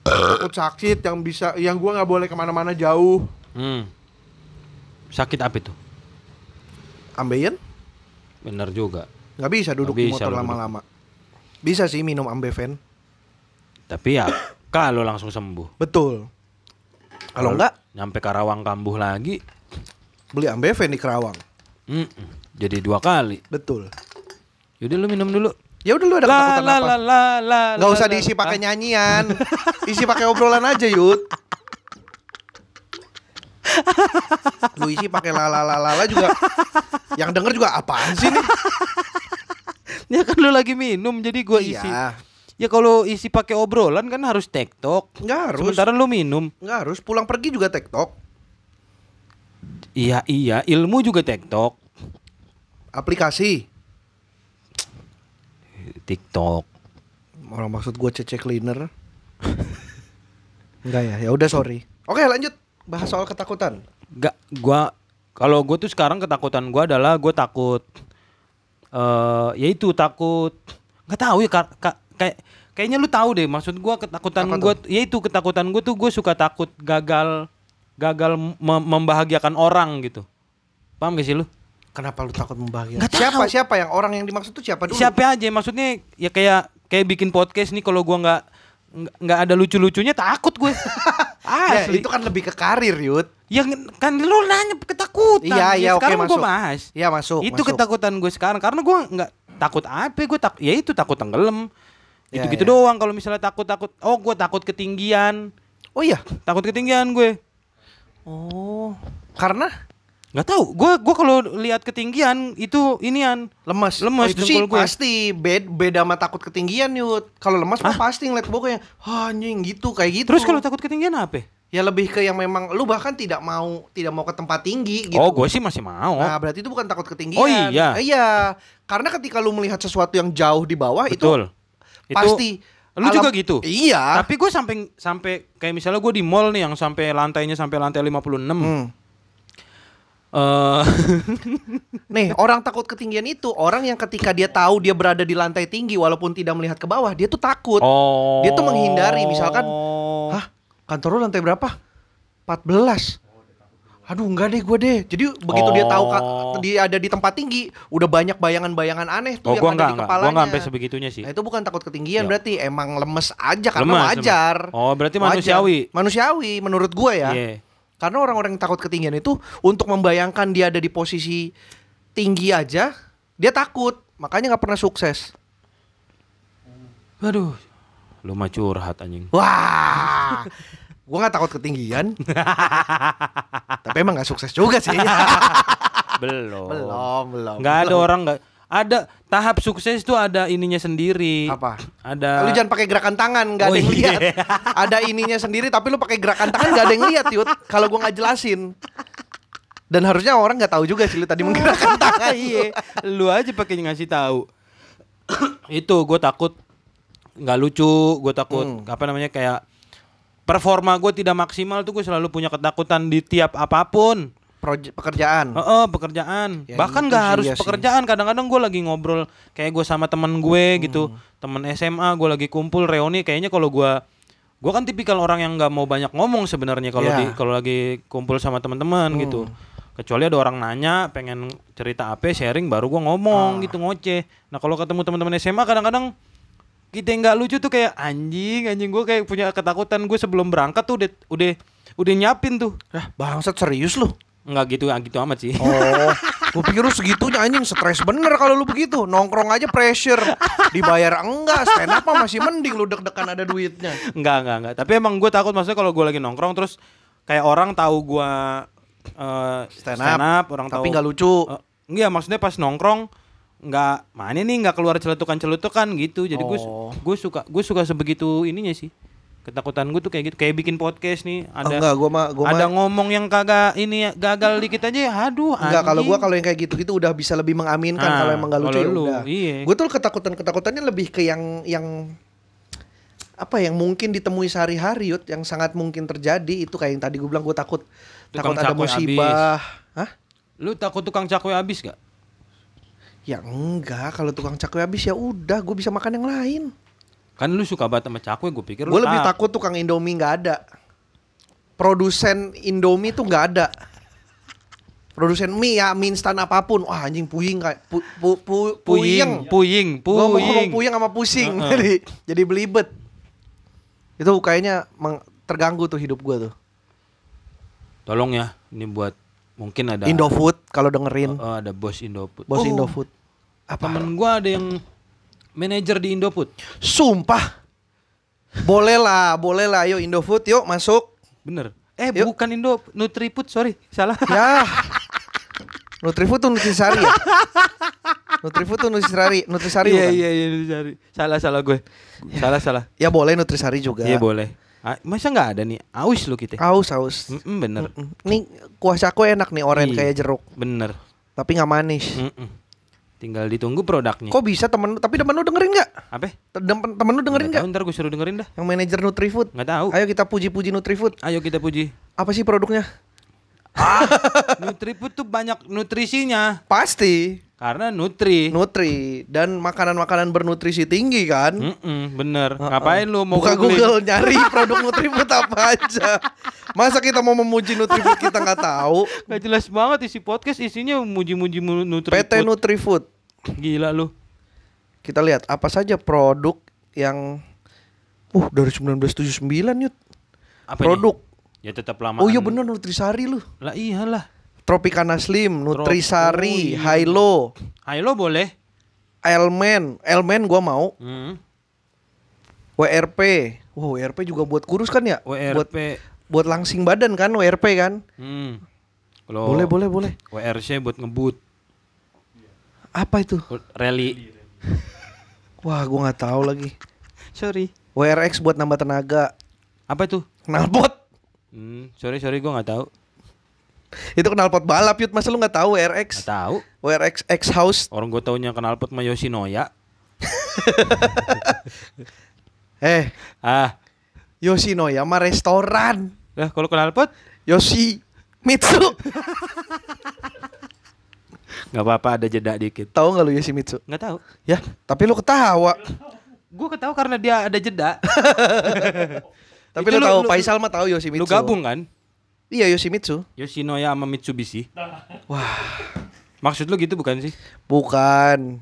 Takut sakit yang bisa, yang gue nggak boleh ke mana-mana jauh. Hmm. Sakit apa itu? Ambeien Bener juga. nggak bisa duduk di bisa motor lu duduk. lama-lama. Bisa sih minum ambeven. Tapi ya [coughs] kalau langsung sembuh. Betul. Kalau enggak, nyampe Karawang kambuh lagi, beli ambeven di Kerawang. mm-mm, jadi dua kali. Betul. Yaudah lu minum dulu. Ya udah lu ada La ketakutan la apa? la la la. La, usah la. diisi pakai nyanyian. isi pakai obrolan aja, Yud. Lu isi pakai lalalala juga. Yang denger juga apaan sih nih? [laughs] Ya kan lu lagi minum jadi gua isi. Iya. Ya kalau isi pakai obrolan kan harus tektok. Nggak harus. Sementara lu minum. Nggak harus. Pulang pergi juga TikTok. Iya iya, ilmu juga tektok. Aplikasi. TikTok. Orang maksud gue CC cleaner. Enggak ya. Ya udah sorry. Oke, lanjut. Bahas soal ketakutan. Gak, gua kalau gue tuh sekarang ketakutan gua adalah gue takut eh yaitu takut nggak tahu ya ka- ka- kayak kayaknya lu tahu deh maksud gua ketakutan gua yaitu ketakutan gue tuh gue suka takut gagal gagal mem- membahagiakan orang gitu paham gak sih lu Kenapa lu takut membahagiakan? Nggak Siapa? tahu. Siapa yang orang yang dimaksud tuh siapa dulu? siapa aja maksudnya ya kayak kayak bikin podcast nih kalau gua nggak nggak- ada lucu-lucunya takut gue [laughs] Ya, asli itu kan lebih ke karir, Yud. Ya kan lu nanya ketakutan. Iya, iya, oke, sekarang gua masuk. bahas. Iya, masuk. itu masuk. ketakutan gue sekarang karena gue nggak takut apa gue tak ya itu takut tenggelam. Ya, Itu gitu ya. doang kalau misalnya takut takut. Oh gue takut ketinggian. Oh iya. Takut ketinggian gue. Oh. Karena Nggak tahu. Gue gua kalau lihat ketinggian itu inian. lemas. Lemas Oh, itu sih gue. pasti bed beda sama takut ketinggian, Yud. Kalau lemas mah pasti ngeliat boknya. Wah, anjing gitu kayak gitu. Terus kalau takut ketinggian apa? ya lebih ke yang memang lu bahkan tidak mau tidak mau ke tempat tinggi gitu. Oh gue sih masih mau. Nah, berarti itu bukan takut ketinggian. Oh, iya. Eh, iya. Karena ketika lu melihat sesuatu yang jauh di bawah Betul. itu pasti Lu alam- juga gitu. Iya. Tapi gue sampai sampai kayak misalnya gue di mall nih yang sampai lantainya sampai lantai 56. Hmm. Eh, [laughs] Nih, orang takut ketinggian itu orang yang ketika dia tahu dia berada di lantai tinggi walaupun tidak melihat ke bawah, dia tuh takut. oh. Dia tuh menghindari, misalkan, Hah, kantor lu lantai berapa? 14. Aduh, enggak deh gue deh. Jadi begitu dia tahu Oh. dia ada di tempat tinggi, udah banyak bayangan-bayangan aneh tuh Oh, yang gua ada enggak, di kepalanya. Enggak sampai sebegitunya sih. Nah, itu bukan takut ketinggian Ya. berarti emang lemes aja karena Lemas, wajar. lemas. Oh, berarti Wajar. manusiawi. Manusiawi menurut gue ya. Iya. Karena orang-orang yang takut ketinggian itu untuk membayangkan dia ada di posisi tinggi aja, dia takut. Makanya nggak pernah sukses. Aduh. Lu mah curhat anjing. Wah, [laughs] gua nggak takut ketinggian. [laughs] Tapi emang nggak sukses juga sih. [laughs] belum. Belum, belum. Nggak ada orang nggak ada tahap sukses tuh ada ininya sendiri. Apa? Ada Lu jangan pakai gerakan tangan, nggak Oh, ada yang iya. lihat. Ada ininya sendiri, tapi lu pakai gerakan tangan nggak ada yang lihat, Yud. Kalau gua nggak jelasin. Dan harusnya orang nggak tahu juga sih lu tadi menggerakkan [laughs] tangan. iya. Lu aja pakai ngasih tahu. itu gue takut nggak lucu, gue takut Hmm. apa namanya kayak performa gue tidak maksimal tuh gue selalu punya ketakutan di tiap apa pun. Proje- pekerjaan. Heeh, pekerjaan. Ya, Bahkan nggak sih, harus iya pekerjaan. Kadang-kadang gue lagi ngobrol kayak gue sama temen gue gitu, Hmm. temen SMA, gue lagi kumpul reuni. Kayaknya kalau gue, gue kan tipikal orang yang nggak mau banyak ngomong sebenarnya kalau Iya. di kalau lagi kumpul sama teman-teman Hmm. gitu. Kecuali ada orang nanya, pengen cerita apa, sharing, baru gue ngomong Ah. gitu ngoceh. Nah kalau ketemu teman-teman SMA, kadang-kadang kita nggak lucu tuh kayak anjing, anjing gue kayak punya ketakutan gue sebelum berangkat tuh udah udah udah nyiapin tuh. Lah, bangsat serius lu. Nggak gitu, nggak gitu amat sih. Oh, gue pikir lu segitunya anjing stres bener kalau lu begitu. Nongkrong aja pressure. Dibayar enggak, stand up masih mending lu deg-degan ada duitnya. Enggak, enggak, enggak. Tapi emang gue takut maksudnya kalau gue lagi nongkrong terus kayak orang tahu gue eh Stand stand, up, orang Tapi tahu. nggak lucu. Eh, enggak, maksudnya pas nongkrong nggak mana nih nggak keluar celutukan-celutukan gitu. Jadi gue Oh. gue suka gue suka sebegitu ininya sih. Ketakutan gue tuh kayak gitu, kayak bikin podcast nih Oh, ada enggak, gua mah gua ada mah ngomong yang kagak ini ya, gagal dikit aja ya aduh enggak kalau anjing. kalau yang kayak gitu-gitu udah bisa lebih mengaminkan Ah, kalau emang nggak lucu ya udah. iya. Gue tuh ketakutan-ketakutannya lebih ke yang yang apa yang mungkin ditemui sehari-hari Yud, yang sangat mungkin terjadi itu kayak yang tadi gue bilang gue takut Tukang takut ada musibah. Hah? lu takut tukang cakwe habis gak? Ya enggak, kalau tukang cakwe habis ya udah, gue bisa makan yang lain. Kan lu suka banget sama cakwe, gue pikir Gue lebih tak- takut tukang Indomie nggak ada. Produsen Indomie tuh nggak ada. Produsen mie ya, mie instan apa pun. Wah anjing puyeng kayak pu, pu, pu, puyeng, puyeng. puyeng, Gue mau ngomong puyeng. puyeng sama pusing. Heeh. jadi jadi belibet. Itu kayaknya terganggu tuh hidup gue tuh. Tolong ya, ini buat mungkin ada Indofood kalau dengerin. Oh, ada bos Indofood. Bos Oh, Indofood. Apa? Temen gua ada yang manajer di Indofood. Sumpah. Boleh lah, boleh lah. Yuk Indofood, yuk masuk. Bener. Eh, Yuk. bukan Indo Nutrifood, sorry. Salah. Ya. [laughs] Nutrifood tuh Nutrisari ya? Nutrifood tuh Nutrisari, Nutrisari Iya, iya, iya, Nutrisari. Salah, salah gue. Salah, salah. Ya boleh Nutrisari juga. Iya, boleh. Ah, masa nggak ada nih? Aus lu kita. Aus, aus. Mm-mm, bener. Mm-mm. Nih kuah cakwe enak nih, oren Iya. kayak jeruk, Bener. tapi nggak manis. Mm-mm. Tinggal ditunggu produknya. Kok bisa temen? Tapi temen lu dengerin nggak? Apa? Temen, temen lu dengerin Nggak ntar gue suruh dengerin dah. Yang manajer Nutrifood. Nggak tahu. Ayo kita puji-puji Nutrifood. Ayo kita puji. Apa sih produknya? Nutrifood tuh banyak nutrisinya. Pasti Karena nutri. Nutri dan makanan-makanan bernutrisi tinggi kan? Mm-mm, bener. Heeh. Ngapain lu mau Buka googling? Google nyari produk Nutrifood apa aja. Masa kita mau memuji Nutrifood kita nggak tahu? Gak jelas banget isi podcast isinya muji-muji mu- Nutrifood. PT Nutrifood. Gila lu. Kita lihat apa saja produk yang uh dari 1979 yut. Apa Produk. Ya tetap lama. Oh iya bener Nutrisari lu. Lah iyalah. Tropicana Slim, Nutrisari. Hilo, Ayo lo boleh. Elmen, Elmen gua mau, Hmm. WRP. Wow, WRP juga buat kurus kan ya? Buat WRP. buat langsing badan kan WRP kan? Hmm. Boleh, boleh, boleh. WRC buat ngebut. Apa itu? Rally. [laughs] Wah, gua nggak tahu lagi. [laughs] Sorry. WRX buat nambah tenaga. Apa tuh? Knalpot. Hmm, sorry sorry gue nggak tahu. Itu knalpot balap yut, masa lu nggak tahu WRX? Nggak tahu. WRX X House. Orang gue taunya kenal pot sama Yoshinoya. [laughs] Eh, Ah, Yoshinoya mah restoran. lah kalau kenal pot Yoshi Mitsu. [laughs] nggak apa-apa ada jeda dikit. tahu nggak lu Yoshimitsu? Nggak tahu. Ya, tapi lu ketawa. Gue ketahu karena dia ada jeda. [laughs] Tapi Itu lu, lu- tahu lu- Faisal mah tahu Yoshimitsu. Lu gabung kan? Iya Yoshimitsu. Yoshinoya sama Mitsubishi. [laughs] Wah, Maksud lu gitu bukan sih? bukan.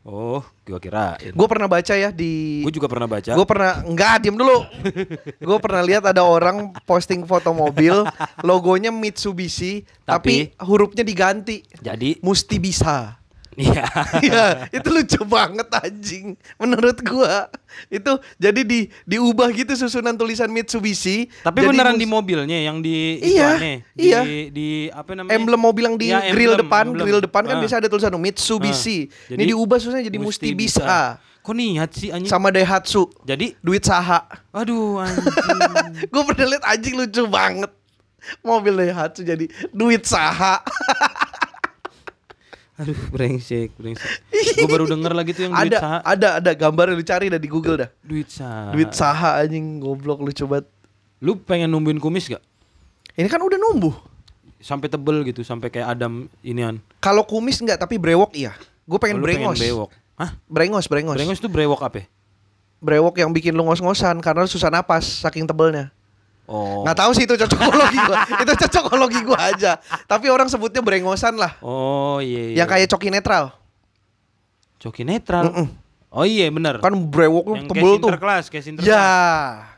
Oh, gua kirain. Gue pernah baca ya di Gue juga pernah baca. Gue pernah enggak diem dulu. [laughs] Gue pernah lihat ada orang posting foto mobil, logonya Mitsubishi, tapi, Tapi- hurufnya diganti. Jadi Musti bisa. Iya. [laughs] Iya, itu lucu banget anjing. Menurut gua itu jadi di diubah gitu susunan tulisan Mitsubishi. Tapi Jadi beneran di mobilnya yang di Iya, ituannya, di, iya. di apa namanya? emblem mobil yang di Iya, grill emblem, depan, emblem. grill depan kan Ah. biasa ada tulisan Mitsubishi. Ah. Ini diubah susunannya jadi Musti bisa. Kok niat sih anjing? Sama Daihatsu. Jadi Duit saha. aduh [laughs] anjing. Gue pernah liat anjing lucu banget. Mobil Daihatsu jadi duit saha. [laughs] aduh brengsek, brengsek. Gue baru denger lagi tuh yang duit ada saha. ada ada gambar lu cari dah di Google dah. Duit saha. Duit saha anjing goblok lucu banget. Lu pengen numbuhin kumis gak? Ini kan udah numbuh. Sampai tebel gitu, sampai kayak Adam inian. Kalau kumis enggak tapi brewok iya. Gue pengen Oh, lu brengos. bewok. Hah? Brengos, brengos. Brengos tuh brewok apa? ya? Brewok yang bikin lu ngos-ngosan karena lu susah napas saking tebelnya. Oh. Nggak tahu sih itu cocokologi gua. [laughs] itu cocokologi gua aja. Tapi orang sebutnya brengosan lah. Oh iya. iya. Yang kayak coki netral. coki netral. Mm-mm. Oh iya bener. Kan brewok yang tebel tuh. Sinterklas, kayak. Ya,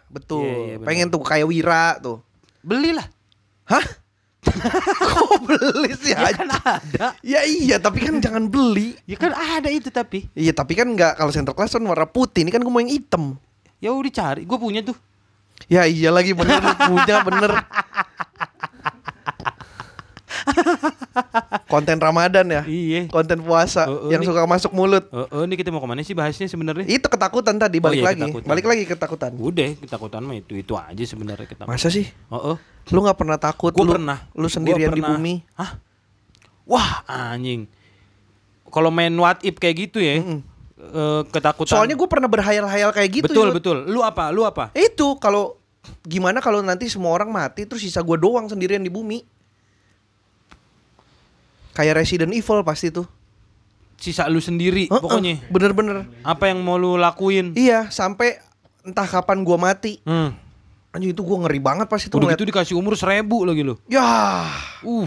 betul. Iya, iya, benar. Pengen tuh kayak Wira tuh. Belilah. Hah? [laughs] Kok beli sih Ya kan ada. Ya iya, tapi kan jangan beli. Ya kan ada itu tapi. Iya, tapi kan nggak kalau center class kan warna putih. Ini kan gue mau yang hitam. Ya udah cari, gue punya tuh. Ya iya lagi bener punya bener. Konten Ramadan ya. Iya. Konten puasa Oh, oh, yang nih. suka masuk mulut. Oh, oh, ini kita mau ke mana sih bahasnya sebenarnya? Itu ketakutan tadi Oh, balik iya, lagi. ketakutan. Balik lagi ketakutan. Udah, ketakutan mah itu itu aja sebenarnya kita. Masa sih? Oh, oh. Lu nggak pernah takut Gue lu, pernah. lu sendirian Gua di pernah. bumi? Hah? Wah, anjing. Kalau main what if kayak gitu ya, Mm-mm. Eh, ketakutan. Soalnya gue pernah berhayal-hayal kayak gitu. betul Yud. betul. Lu apa? Lu apa? Itu kalau gimana kalau nanti semua orang mati terus sisa gue doang sendirian di bumi? Kayak Resident Evil pasti tuh. Sisa lu sendiri Heeh, pokoknya. Bener-bener. Apa yang mau lu lakuin? Iya, sampai entah kapan gua mati. Hmm. Anjing itu gua ngeri banget pas itu Udah ngeliat. gitu dikasih umur seribu lagi lu. Ya. Uh.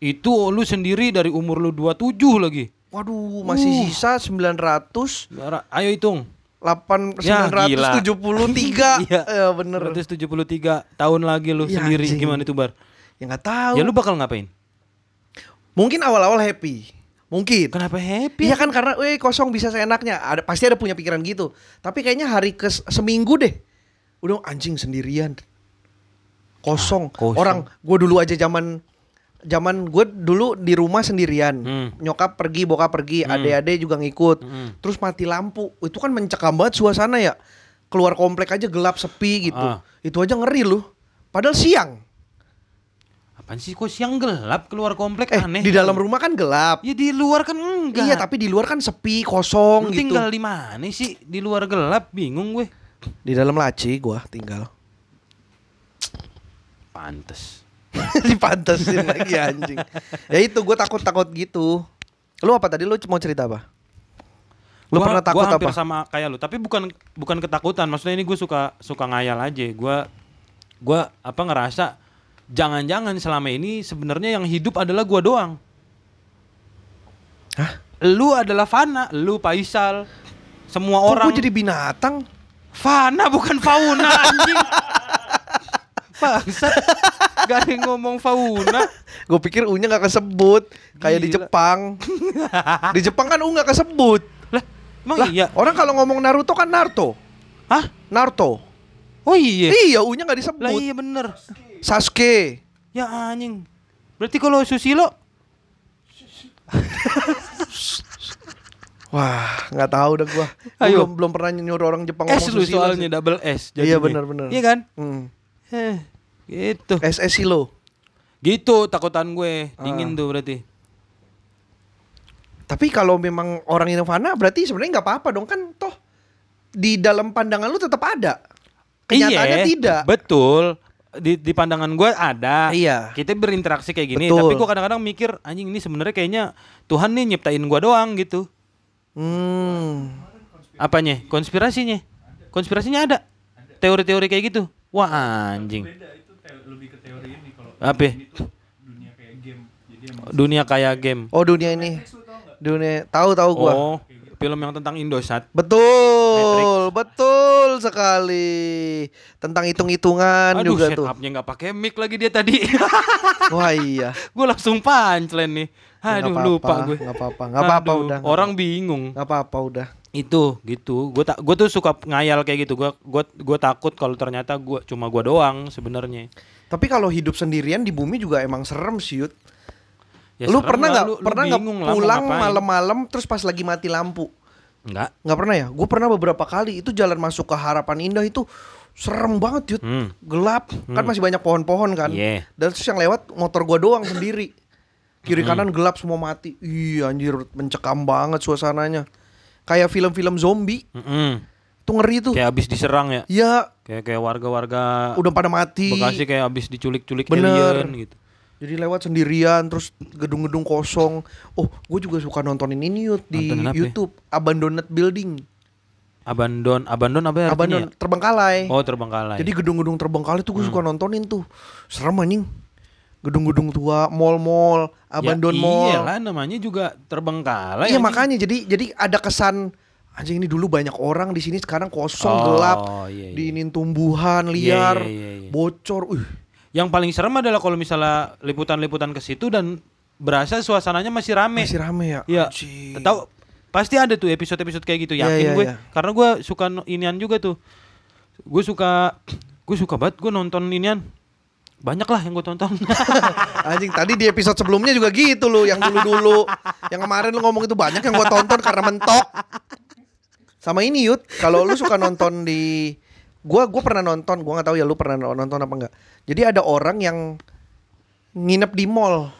Itu lu sendiri dari umur lu 27 lagi. Waduh, masih Uh. sisa 900 Ra- Ayo hitung. 8 Ya, 973. Iya. [laughs] Ya bener. 173 tahun lagi lu Ya, sendiri anjing. gimana itu bar? Ya nggak tahu. Ya lu bakal ngapain? Mungkin awal-awal happy. Mungkin. Kenapa happy? Iya kan karena eh kosong bisa seenaknya. Ada pasti ada punya pikiran gitu. Tapi kayaknya hari ke seminggu deh. Udah anjing sendirian. Kosong. Ah, kosong. Orang gue dulu aja zaman zaman gue dulu di rumah sendirian. Hmm. Nyokap pergi, bokap pergi, Hmm. adek-adek juga ngikut. Hmm. Terus mati lampu. Itu kan mencekam banget suasana ya. Keluar komplek aja gelap sepi gitu. Ah. Itu aja ngeri loh. Padahal siang. Apaan sih kok siang gelap keluar komplek Eh, aneh. di dalam rumah kan gelap. Ya di luar kan enggak. Iya, tapi di luar kan sepi, kosong Lu gitu. tinggal di mana sih? Di luar gelap, bingung gue. Di dalam laci gua tinggal. Pantes. [laughs] Dipantesin lagi anjing. Ya itu gue takut-takut gitu. Lu apa tadi lu mau cerita apa? Lu Gua- pernah takut gua hampir apa? sama kayak lu, tapi bukan bukan ketakutan. Maksudnya ini gue suka suka ngayal aja. Gua gua apa ngerasa jangan-jangan selama ini sebenarnya yang hidup adalah gua doang. Hah? Lu adalah Fana, lu Faisal. Semua Kok orang gua jadi binatang? Fana bukan fauna anjing. [laughs] Bangsat. Gak ada yang ngomong fauna. Gue pikir U-nya gak kesebut Kayak di Gila. Jepang [laughs] Di Jepang kan U gak kesebut Lah, emang Lah, iya? Orang kalau ngomong Naruto kan Naruto Hah? Naruto Oh iya. Iya U-nya gak Lah disebut iya bener. Sasuke Ya anjing. Berarti kalau Susilo [laughs] Wah gak tahu dah gua Gua Ayo. belum, belum pernah nyuruh orang Jepang S ngomong lu soalnya double S Iya jadinya. bener-bener Iya kan? hmm. Eh, gitu. SS Silo Gitu takutan gue. Dingin tuh berarti. Tapi kalau memang orang Nirvana berarti sebenarnya nggak apa-apa dong kan toh di dalam pandangan lu tetap ada. Kenyataannya Iya, tidak. Betul. Di, di pandangan gue ada. Iya. Kita berinteraksi kayak gini, Betul. tapi gue kadang-kadang mikir anjing ini sebenarnya kayaknya Tuhan nih nyiptain gue doang gitu. Hmm. Apanya? Konspirasinya? Konspirasinya ada. Teori-teori kayak gitu. Wah anjing. Apa? Dunia kayak game. Oh dunia ini. Dunia tahu tahu gua. Oh, film yang tentang Indosat. Betul, betul sekali. Tentang hitung-hitungan Aduh, juga tuh. setupnya nggak pakai mic lagi dia tadi. [laughs] Wah iya. gue langsung punchline nih. Aduh, Nggak lupa apa-apa, gue. Nggak apa-apa, nggak apa-apa Aduh, udah. nggak Orang bingung. Nggak apa-apa udah. Itu gitu. Gue tak gue tuh suka ngayal kayak gitu. Gue gue gue takut kalau ternyata gue cuma gue doang sebenarnya. Tapi kalau hidup sendirian di bumi juga emang serem sih, Yud. Ya lu pernah lah, nggak pernah nggak pulang malam-malam terus pas lagi mati lampu? Enggak. Nggak pernah ya? Gue pernah beberapa kali itu jalan masuk ke Harapan Indah itu serem banget, Yud. Hmm. Gelap, kan masih banyak pohon-pohon kan. Iya. Dan terus yang lewat motor gua doang [laughs] sendiri. Kiri kanan gelap semua mati. Iya anjir mencekam banget suasananya. Kayak film-film zombie. Mm-mm. Tuh ngeri tuh. Kayak abis diserang ya. Ya Kayak kayak warga-warga udah pada mati. Bekasi kayak abis diculik-culik Bener. alien gitu. Jadi lewat sendirian terus gedung-gedung kosong. Oh, gue juga suka nontonin ini Yud, di Nontonin apa ya? YouTube, Abandoned Building. Abandon, abandon apa ya? Abandon terbengkalai. ya? Oh, terbengkalai. Jadi gedung-gedung terbengkalai tuh gue Hmm. suka nontonin tuh. Serem anjing. Gedung-gedung tua, mall-mall, abandon ya, mall. Iyalah namanya juga terbengkalai. Iya makanya jadi jadi ada kesan anjing ini dulu banyak orang di sini sekarang kosong Oh, gelap. iya, iya. Diinin tumbuhan Iya, liar, iya, iya, iya. bocor. Uh, Yang paling serem adalah kalau misalnya liputan-liputan ke situ dan berasa suasananya masih rame. masih rame ya. Iya. Anjing. Tahu pasti ada tuh episode-episode kayak gitu Iya, yakin iya, gue. iya. Karena gue suka inian juga tuh. Gue suka [clears throat] gue suka banget gue nonton inian. Banyak lah yang gue tonton. [laughs] Anjing tadi di episode sebelumnya juga gitu loh, yang dulu-dulu. yang kemarin lu ngomong itu banyak yang gua tonton karena mentok. Sama ini Yud, kalau lu suka nonton di gua gua pernah nonton, gua nggak tahu ya lu pernah nonton apa enggak. Jadi ada orang yang nginep di mall.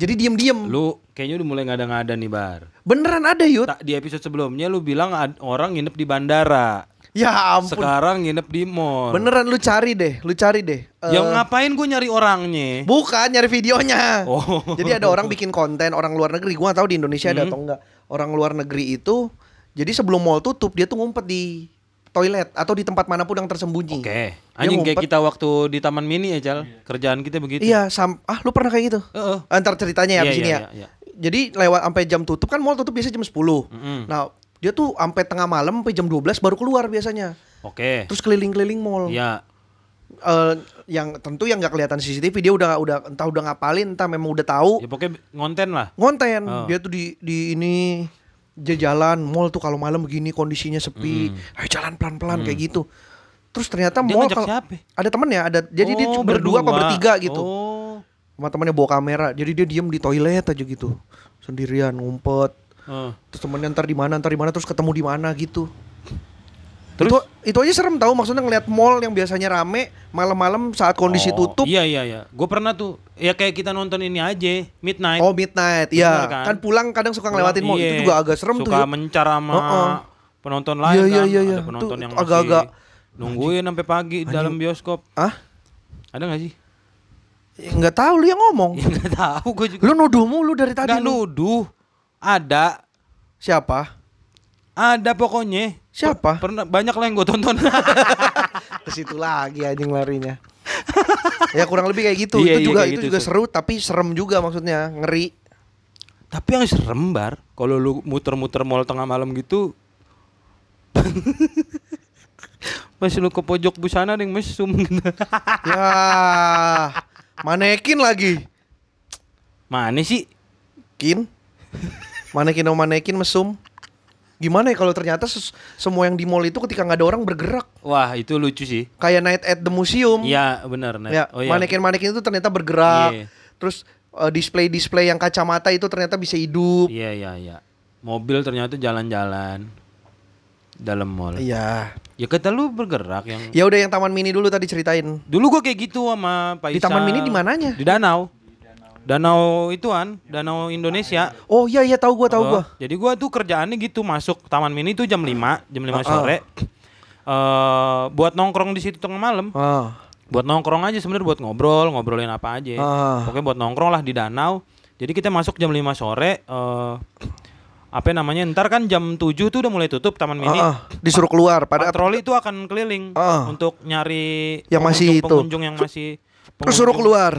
Jadi diem-diem. lu kayaknya udah mulai ngada-ngada nih bar. Beneran ada Yud. Tak di episode sebelumnya lu bilang ad- orang nginep di bandara. Ya ampun. Sekarang nginep di mall. Beneran lu cari deh, lu cari deh. Eh, Yang ngapain gue nyari orangnya? Bukan nyari videonya. Oh. Jadi ada orang bikin konten orang luar negeri. Gua nggak tahu di Indonesia ada atau enggak. Orang luar negeri itu jadi sebelum mall tutup dia tuh ngumpet di toilet atau di tempat mana pun yang tersembunyi. Oke. Dia Anjing kayak kita waktu di Taman Mini ya, Cal. Kerjaan kita begitu. Iya, sam ah lu pernah kayak gitu? Heeh. Antar ceritanya ya Iya, di sini iya, ya. iya, iya. Jadi lewat sampai jam tutup kan mall tutup biasanya jam 10. Mm-mm. Nah, dia tuh sampai tengah malam sampai jam 12 baru keluar biasanya. Oke. Terus keliling-keliling mall. Iya. Eh, yang tentu yang nggak kelihatan CCTV dia udah udah entah udah ngapalin entah memang udah tahu Ya pokoknya ngonten lah. ngonten Oh. dia tuh di di ini jalan mall tuh kalau malam begini kondisinya sepi. Ayo jalan pelan-pelan kayak gitu. Terus ternyata Dia mall kalau- siapa? ada temennya ada jadi dia Oh, cuma berdua apa bertiga gitu. Oh. sama temennya bawa kamera jadi dia diem di toilet aja gitu. Sendirian ngumpet. Oh. terus temennya ntar di mana ntar di mana terus ketemu di mana gitu Terus? itu, itu aja serem tahu maksudnya ngeliat mall yang biasanya rame malam-malam saat kondisi Oh, tutup Iya iya iya. Gue pernah tuh. Ya kayak kita nonton ini aja, Midnight. Oh midnight, iya kan? kan? pulang kadang suka ngelewatin mall Iya. itu juga agak serem tuh. Suka mencar sama Heeh. penonton Iya, lain iya, kan. iya, iya. Ada penonton Tuh, yang agak-agak- masih nungguin sampai pagi di dalam bioskop. Ah, Ada gak sih? Ya, nggak tahu lu yang ngomong. Ya [laughs] nggak tahu gue juga. Lu nuduh mulu dari tadi. Nggak lu. nuduh. Ada. Siapa? Ada pokoknya. Siapa? Pernah banyak lah yang gue tonton. [laughs] Ke situ lagi anjing larinya. ya kurang lebih kayak gitu. Iya, itu iya, juga itu gitu, juga seru tapi serem juga maksudnya, ngeri. Tapi yang serem bar, kalau lu muter-muter mall tengah malam gitu, [laughs] pas lu ke pojok busana yang mesum gitu. [laughs] ya, manekin lagi. Mana sih? Kin. Manekin sama manekin mesum. Gimana ya kalau ternyata ses- semua yang di mall itu ketika nggak ada orang bergerak Wah itu lucu sih. kayak night at the museum. Iya benar. Net. Ya, oh, iya. manekin-manekin itu ternyata bergerak. Iya. Terus eh, display-display yang kacamata itu ternyata bisa hidup. Iya iya iya. Mobil ternyata jalan-jalan dalam mall. Iya. Ya kata lu bergerak yang. Ya udah yang Taman Mini dulu tadi ceritain. Dulu gua kayak gitu sama Pak Di Taman Mini di mananya? Di danau. Danau ituan, danau Indonesia. Oh iya iya tahu gua tahu Oh, gua. Jadi gua tuh kerjaannya gitu masuk Taman Mini tuh jam 5, jam 5 Ah, ah. sore. Eh buat nongkrong di situ tengah malam. Ah. Buat nongkrong aja sebenarnya buat ngobrol, ngobrolin apa aja. Ah. Pokoknya buat nongkrong lah di danau. Jadi kita masuk jam 5 sore eh apa namanya? Ntar kan jam 7 tuh udah mulai tutup Taman Mini. Ah, ah. Disuruh keluar pada Patroli itu akan keliling Ah. untuk nyari Yang masih itu. pengunjung yang masih terus suruh pengunjung. keluar.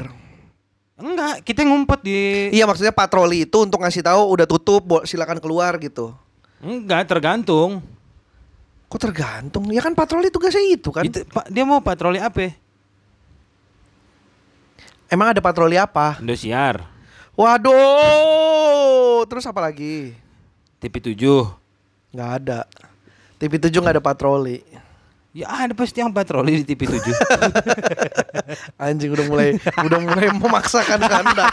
Enggak, kita ngumpet di Iya maksudnya patroli itu untuk ngasih tahu udah tutup, silakan keluar gitu. Enggak, tergantung. Kok tergantung? Ya kan patroli tugasnya itu kan. Itu, Pak, dia mau patroli apa? Emang ada patroli apa? Indosiar. Waduh, terus apa lagi? TV 7. Nggak ada. TV 7 nggak ada patroli. Ya ada pasti yang patroli di TV 7. [laughs] Anjing udah mulai udah mulai memaksakan kehendak.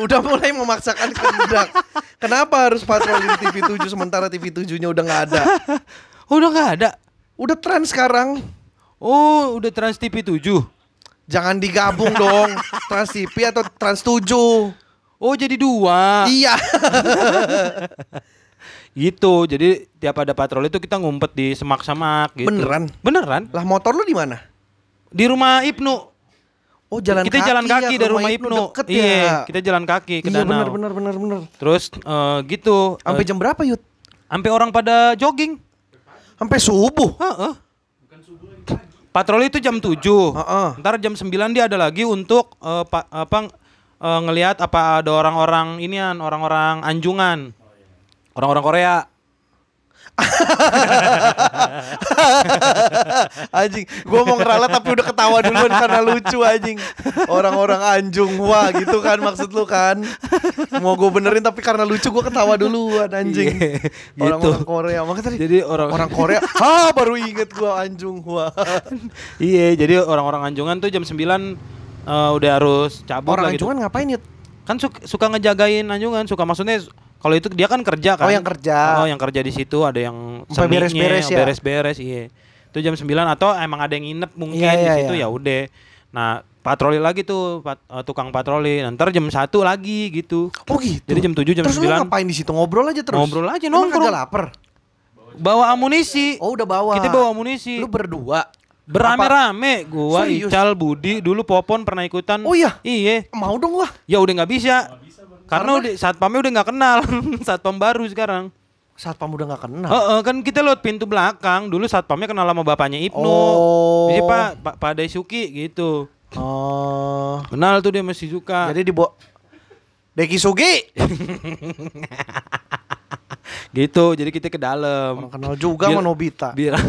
Udah mulai memaksakan kehendak. Kenapa harus patroli di TV 7 sementara TV 7-nya udah nggak ada? [laughs] udah nggak ada. Udah tren sekarang. Oh, udah Trans TV 7. Jangan digabung dong. Trans TV atau Trans 7. Oh, jadi dua. Iya. [laughs] Gitu. Jadi tiap ada patroli itu kita ngumpet di semak-semak gitu. Beneran? Beneran. Lah motor lu di mana? Di rumah Ibnu. Oh, jalan kita kaki jalan ya, kaki ke dari rumah Ibnu. Deket iya, ya. kita jalan kaki ke Iya danau. bener bener bener bener. Terus eh, gitu. Sampai eh, jam berapa, Yud? sampai orang pada jogging. Sampai subuh. Heeh. Patroli itu jam 7. Heeh. Ntar jam 9 dia ada lagi untuk eh, pa- apa eh, ngelihat apa ada orang-orang inian, orang-orang anjungan. Orang-orang Korea. [laughs] anjing, gua mau ngeralat tapi udah ketawa duluan karena lucu anjing. Orang-orang anjung wah gitu kan maksud lu kan. Mau gue benerin tapi karena lucu gua ketawa duluan anjing. Iya, Orang-orang gitu. Korea. Makanya tadi Jadi orang orang Korea, [laughs] ha baru inget gua anjung wah. [laughs] Iya, jadi orang-orang anjungan tuh jam 9 eh, udah harus cabut Orang gitu. anjungan ngapain, Yud? Kan suka, suka ngejagain anjungan, suka maksudnya kalau itu dia kan kerja kan. Oh, yang kerja. Oh, yang kerja di situ ada yang beres-beres ya? beres-beres, iya. Itu jam 9 atau emang ada yang nginep mungkin Iya, di iya, situ iya. ya udah. Nah, patroli lagi tuh pat- eh, tukang patroli. Ntar jam 1 lagi gitu. Oh gitu. Jadi jam 7 jam terus lu 9 ngapain di situ ngobrol aja terus? Ngobrol aja, Emang nongkrong. kagak lapar. bawa amunisi. Oh udah bawa. Kita bawa amunisi. Lu berdua. Berame-rame, gua Serius? Ical, Budi, dulu Popon pernah ikutan. Oh iya? Iya. Mau dong gua. Ya udah nggak bisa. Karena udah satpamnya udah nggak kenal. [laughs] Satpam baru sekarang. Satpam udah nggak kenal. Heeh, kan kita lewat pintu belakang. Dulu satpamnya kenal sama bapaknya Ibnu. Oh. Jadi Pak, Pak, Pak Daisuki gitu. Oh. Kenal tuh dia masih suka. Jadi dibawa Deki Sugi. [laughs] gitu. Jadi kita ke dalam. Orang kenal juga Bil- sama Nobita. Bilang [laughs]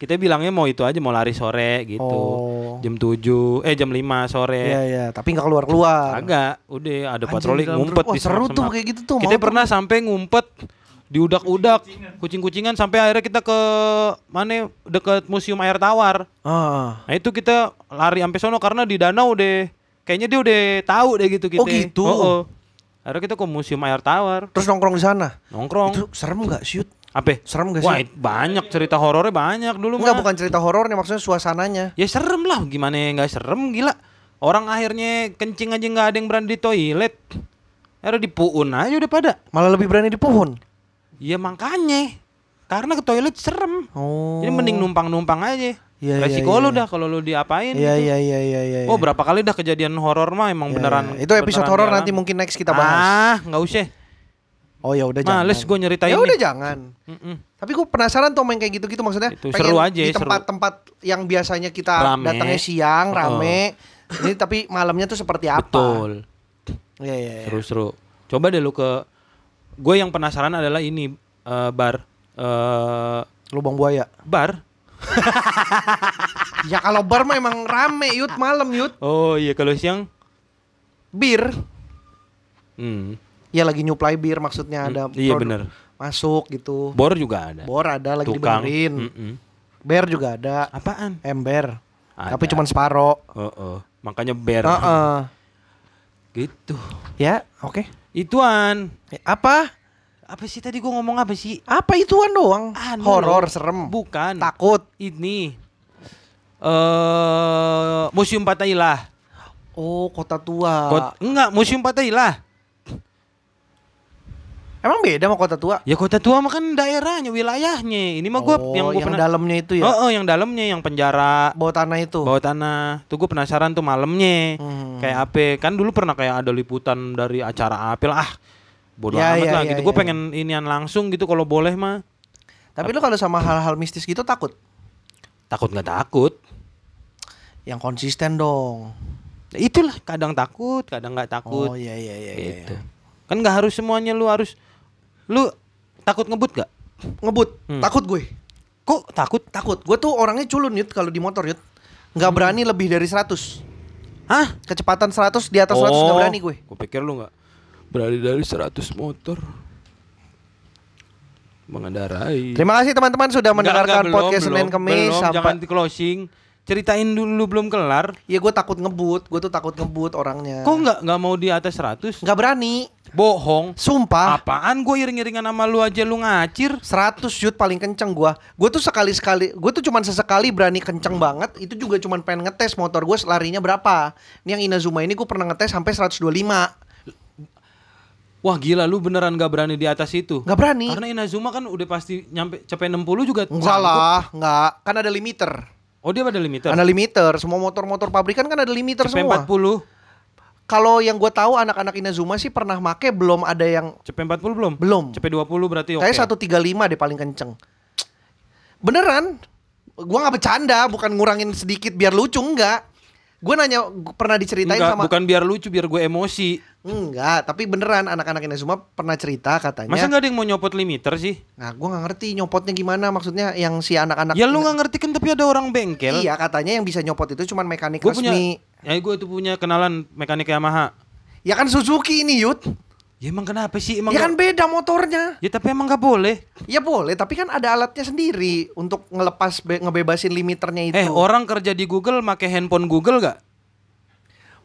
kita bilangnya mau itu aja mau lari sore gitu. Oh. Jam 7 eh jam 5 sore. Iya iya, tapi nggak keluar-keluar. Agak, udah ada Anjing, patroli ngumpet di seru tuh kayak gitu tuh, Kita mau tuh. pernah sampai ngumpet di udak-udak, kucing-kucingan sampai akhirnya kita ke mana deket museum air tawar. Ah. Nah itu kita lari sampai sono karena di danau deh kayaknya dia udah tahu deh gitu kita. Oh, gitu? Oh, Akhirnya kita ke museum air tawar, Terus nongkrong di sana. nongkrong. Itu serem nggak shoot? Apa? Serem nggak sih? Wah, banyak cerita horornya banyak dulu Enggak mah. bukan cerita horornya maksudnya suasananya. Ya serem lah, gimana ya nggak serem gila. Orang akhirnya kencing aja nggak ada yang berani di toilet. Akhirnya dipuun aja udah pada. Malah lebih berani di pohon. Ya makanya. Karena ke toilet serem. Oh. Jadi mending numpang-numpang aja. Iya, iya, Resiko iya, lu iya. dah kalau lu diapain Iya gitu. iya iya iya iya. Oh berapa kali dah kejadian horor mah emang Iya, beneran. iya. Itu episode horor nanti mungkin next kita bahas. Ah nggak usah. Oh ya udah jangan. Males gue nyeritain. Ya udah jangan. Mm-mm. Tapi gue penasaran tuh main kayak gitu-gitu maksudnya. Itu pengen seru aja, Di tempat-tempat yang biasanya kita Rame. datangnya siang Oh. rame. Ini tapi malamnya tuh seperti apa? Betul. Iya iya. iya. Seru-seru. Coba deh lu ke. Gue yang penasaran adalah ini eh, bar. eh Lubang buaya. bar. [laughs] Ya kalau bar mah emang rame yut malam yut. Oh iya kalau siang. Bir. Hmm. Ya lagi nyuplai bir maksudnya ada. iya bener. Masuk gitu. Bor juga ada. Bor ada lagi Tukang. dibenerin. Mm-mm. Ber juga ada. Apaan? Ember. Ada. Tapi cuma separo. Oh, oh. Makanya ber. Heeh. Gitu. Ya, oke. Ituan. Eh, Apa? Apa sih tadi gua ngomong apa sih? Apa ituan doang? Anu Horor, serem. Bukan. Takut. Ini. Eh Museum Patailah. Oh, kota tua. Kot- enggak, Museum Patailah. Emang beda sama kota tua? Ya kota tua mah kan daerahnya, wilayahnya. Ini mah gua oh, yang gua yang pernah dalamnya itu ya. Oh, oh, yang dalamnya yang penjara Bawah tanah itu. bawah tanah. Tuh gue penasaran tuh malamnya. Hmm. Kayak apa? Kan dulu pernah kayak ada liputan dari acara apa lah. Ah, bodoh Ya, amat ya, lah ya, gitu. Gue ya. pengen inian langsung gitu kalau boleh mah. Tapi lu kalau sama hal-hal mistis gitu takut? Takut nggak takut. Yang konsisten dong. Ya itulah kadang takut, kadang nggak takut. Oh iya iya iya. iya, gitu. iya. Kan nggak harus semuanya lu harus lu takut ngebut gak? Ngebut. Hmm. Takut gue. Kok takut? Takut. Gue tuh orangnya culun yut kalau di motor yut. Nggak Hmm. berani lebih dari 100. Hah? Kecepatan 100 di atas 100 nggak berani gue. Gue pikir lu nggak berani dari 100 motor. Mengendarai. Terima kasih teman-teman sudah Enggak, mendengarkan enggak, podcast belum, Senin Kemis belum, sampai jangan di closing. Ceritain dulu belum kelar. Ya gue takut ngebut, gue tuh takut ngebut orangnya. Kok nggak nggak mau di atas 100? Nggak berani. Bohong. Sumpah. Apaan gue iring-iringan sama lu aja lu ngacir. 100 shoot paling kenceng gua. Gua tuh sekali-sekali, gua tuh cuman sesekali berani kenceng banget. Itu juga cuman pengen ngetes motor gua larinya berapa. Ini yang Inazuma ini gua pernah ngetes sampai 125. Wah gila lu beneran gak berani di atas itu. Nggak berani. Karena Inazuma kan udah pasti nyampe cepet 60 juga Enggak lah, enggak. Kan ada limiter. Oh dia ada limiter. Ada limiter. Semua motor-motor pabrikan kan ada limiter Cepet semua. 40. Kalau yang gua tahu anak-anak Inazuma sih pernah make belum ada yang Cepet 40 belum? belum. Cepet 20 berarti oke. Kayak 135 deh paling kenceng. Beneran? Gua nggak bercanda, bukan ngurangin sedikit biar lucu enggak. Gue nanya gua pernah diceritain Enggak, sama bukan biar lucu, biar gue emosi. Enggak, tapi beneran anak-anak ini semua pernah cerita katanya. Masa nggak ada yang mau nyopot limiter sih? Nah, gua nggak ngerti nyopotnya gimana maksudnya yang si anak-anak. Ya lu nggak ngerti kan tapi ada orang bengkel. Iya, katanya yang bisa nyopot itu cuman mekanik Gue punya, resmi. ya gue itu punya kenalan mekanik Yamaha. Ya kan Suzuki ini, Yud. Ya emang kenapa sih? Emang ya kan beda motornya. Ya tapi emang nggak boleh. Ya boleh, tapi kan ada alatnya sendiri untuk ngelepas be- ngebebasin limiternya itu. Eh orang kerja di Google make handphone Google gak?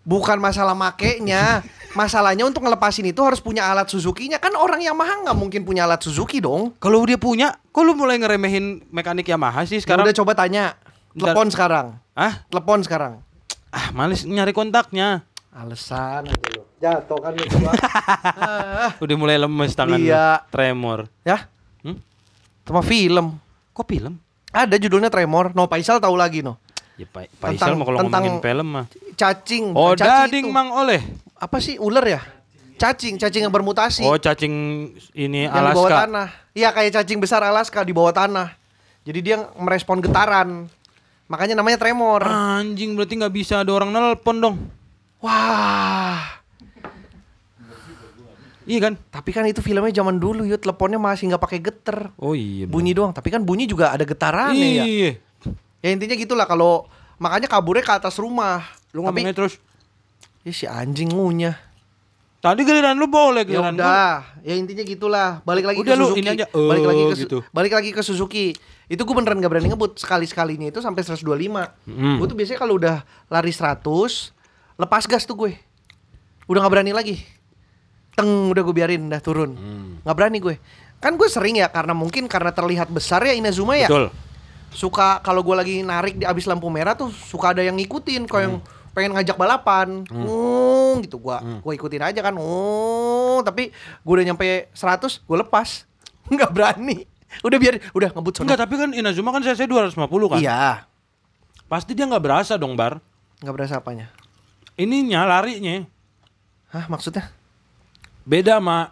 Bukan masalah makainya. [laughs] Masalahnya untuk ngelepasin itu harus punya alat Suzuki-nya. Kan orang Yamaha nggak mungkin punya alat Suzuki dong. Kalau dia punya, kok lu mulai ngeremehin mekanik Yamaha sih Sekarang sekarang? udah coba tanya. Telepon sekarang. Ah, Telepon sekarang. ah males nyari kontaknya. Alasan aja lu. Jatuh kan lu gua. Ah, [laughs] Udah mulai lemes tangan lu. Iya. Tremor. ya, Hmm? sama film. Kok film? Ada judulnya Tremor. No Faisal tahu lagi no. Ya Pak Faisal Tentang- mau kalau tentang- ngomongin film mah. Cacing. Oh, cacing dading itu. Mang Oleh. Apa sih ular ya? Cacing, cacing yang bermutasi. Oh, cacing ini yang di bawah Alaska. tanah. Iya kayak cacing besar Alaska di bawah tanah. Jadi dia merespon getaran. Makanya namanya tremor. Anjing berarti nggak bisa ada orang nelpon dong. Wah. Iya kan? Tapi kan itu filmnya zaman dulu yuk teleponnya masih nggak pakai geter. Oh iya. Bunyi doang, tapi kan bunyi juga ada getarannya ya. Iya. Ya intinya gitulah kalau makanya kaburnya ke atas rumah. Lu Tapi ngomongnya terus. ya si anjing ngunyah. Tadi giliran lu boleh Ya giliran gua. udah, ya intinya gitulah. Balik lagi Udah ke lu, Suzuki. ini aja, balik lagi eh, ke gitu. balik lagi ke Suzuki. Itu gue beneran gak berani ngebut sekali sekalinya itu sampai 125. Mm. Gue tuh biasanya kalau udah lari 100 lepas gas tuh gue. Udah nggak berani lagi. Teng udah gue biarin udah turun. Hmm. nggak berani gue. Kan gue sering ya karena mungkin karena terlihat besar ya Inazuma ya. Betul. Suka kalau gue lagi narik di abis lampu merah tuh suka ada yang ngikutin kalau yang pengen ngajak balapan. Hmm. gitu gua gua ikutin aja kan. Oh, tapi gue udah nyampe 100 gue lepas. [laughs] nggak berani. Udah biar udah ngebut sono. Enggak, tapi kan Inazuma kan CC 250 kan? Iya. Pasti dia nggak berasa dong, Bar. nggak berasa apanya. Ininya larinya Hah, maksudnya? beda sama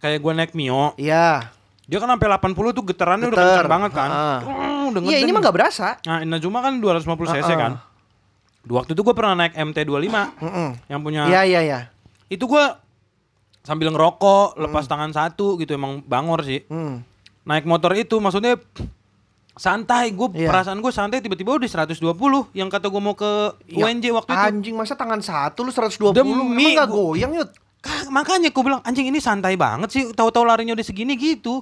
kayak gua naik Mio. Iya. Dia kan sampai 80 tuh getarannya udah kencang banget kan. Udah Iya, ini mah nggak berasa. Nah, Inazuma kan 250 cc Ah, ah. kan. Di waktu itu gue pernah naik MT25 Mm-mm. yang punya Iya, iya, iya. itu gua sambil ngerokok, lepas tangan satu gitu emang bangor sih. Hmm. Naik motor itu maksudnya santai, gue Iya. perasaan gue santai tiba-tiba udah 120 yang kata gue mau ke Ya, UNJ waktu itu. Anjing masa tangan satu lu 120 Demi Emang gak gua- goyang yut makanya gue bilang anjing ini santai banget sih, tahu-tahu larinya udah segini gitu.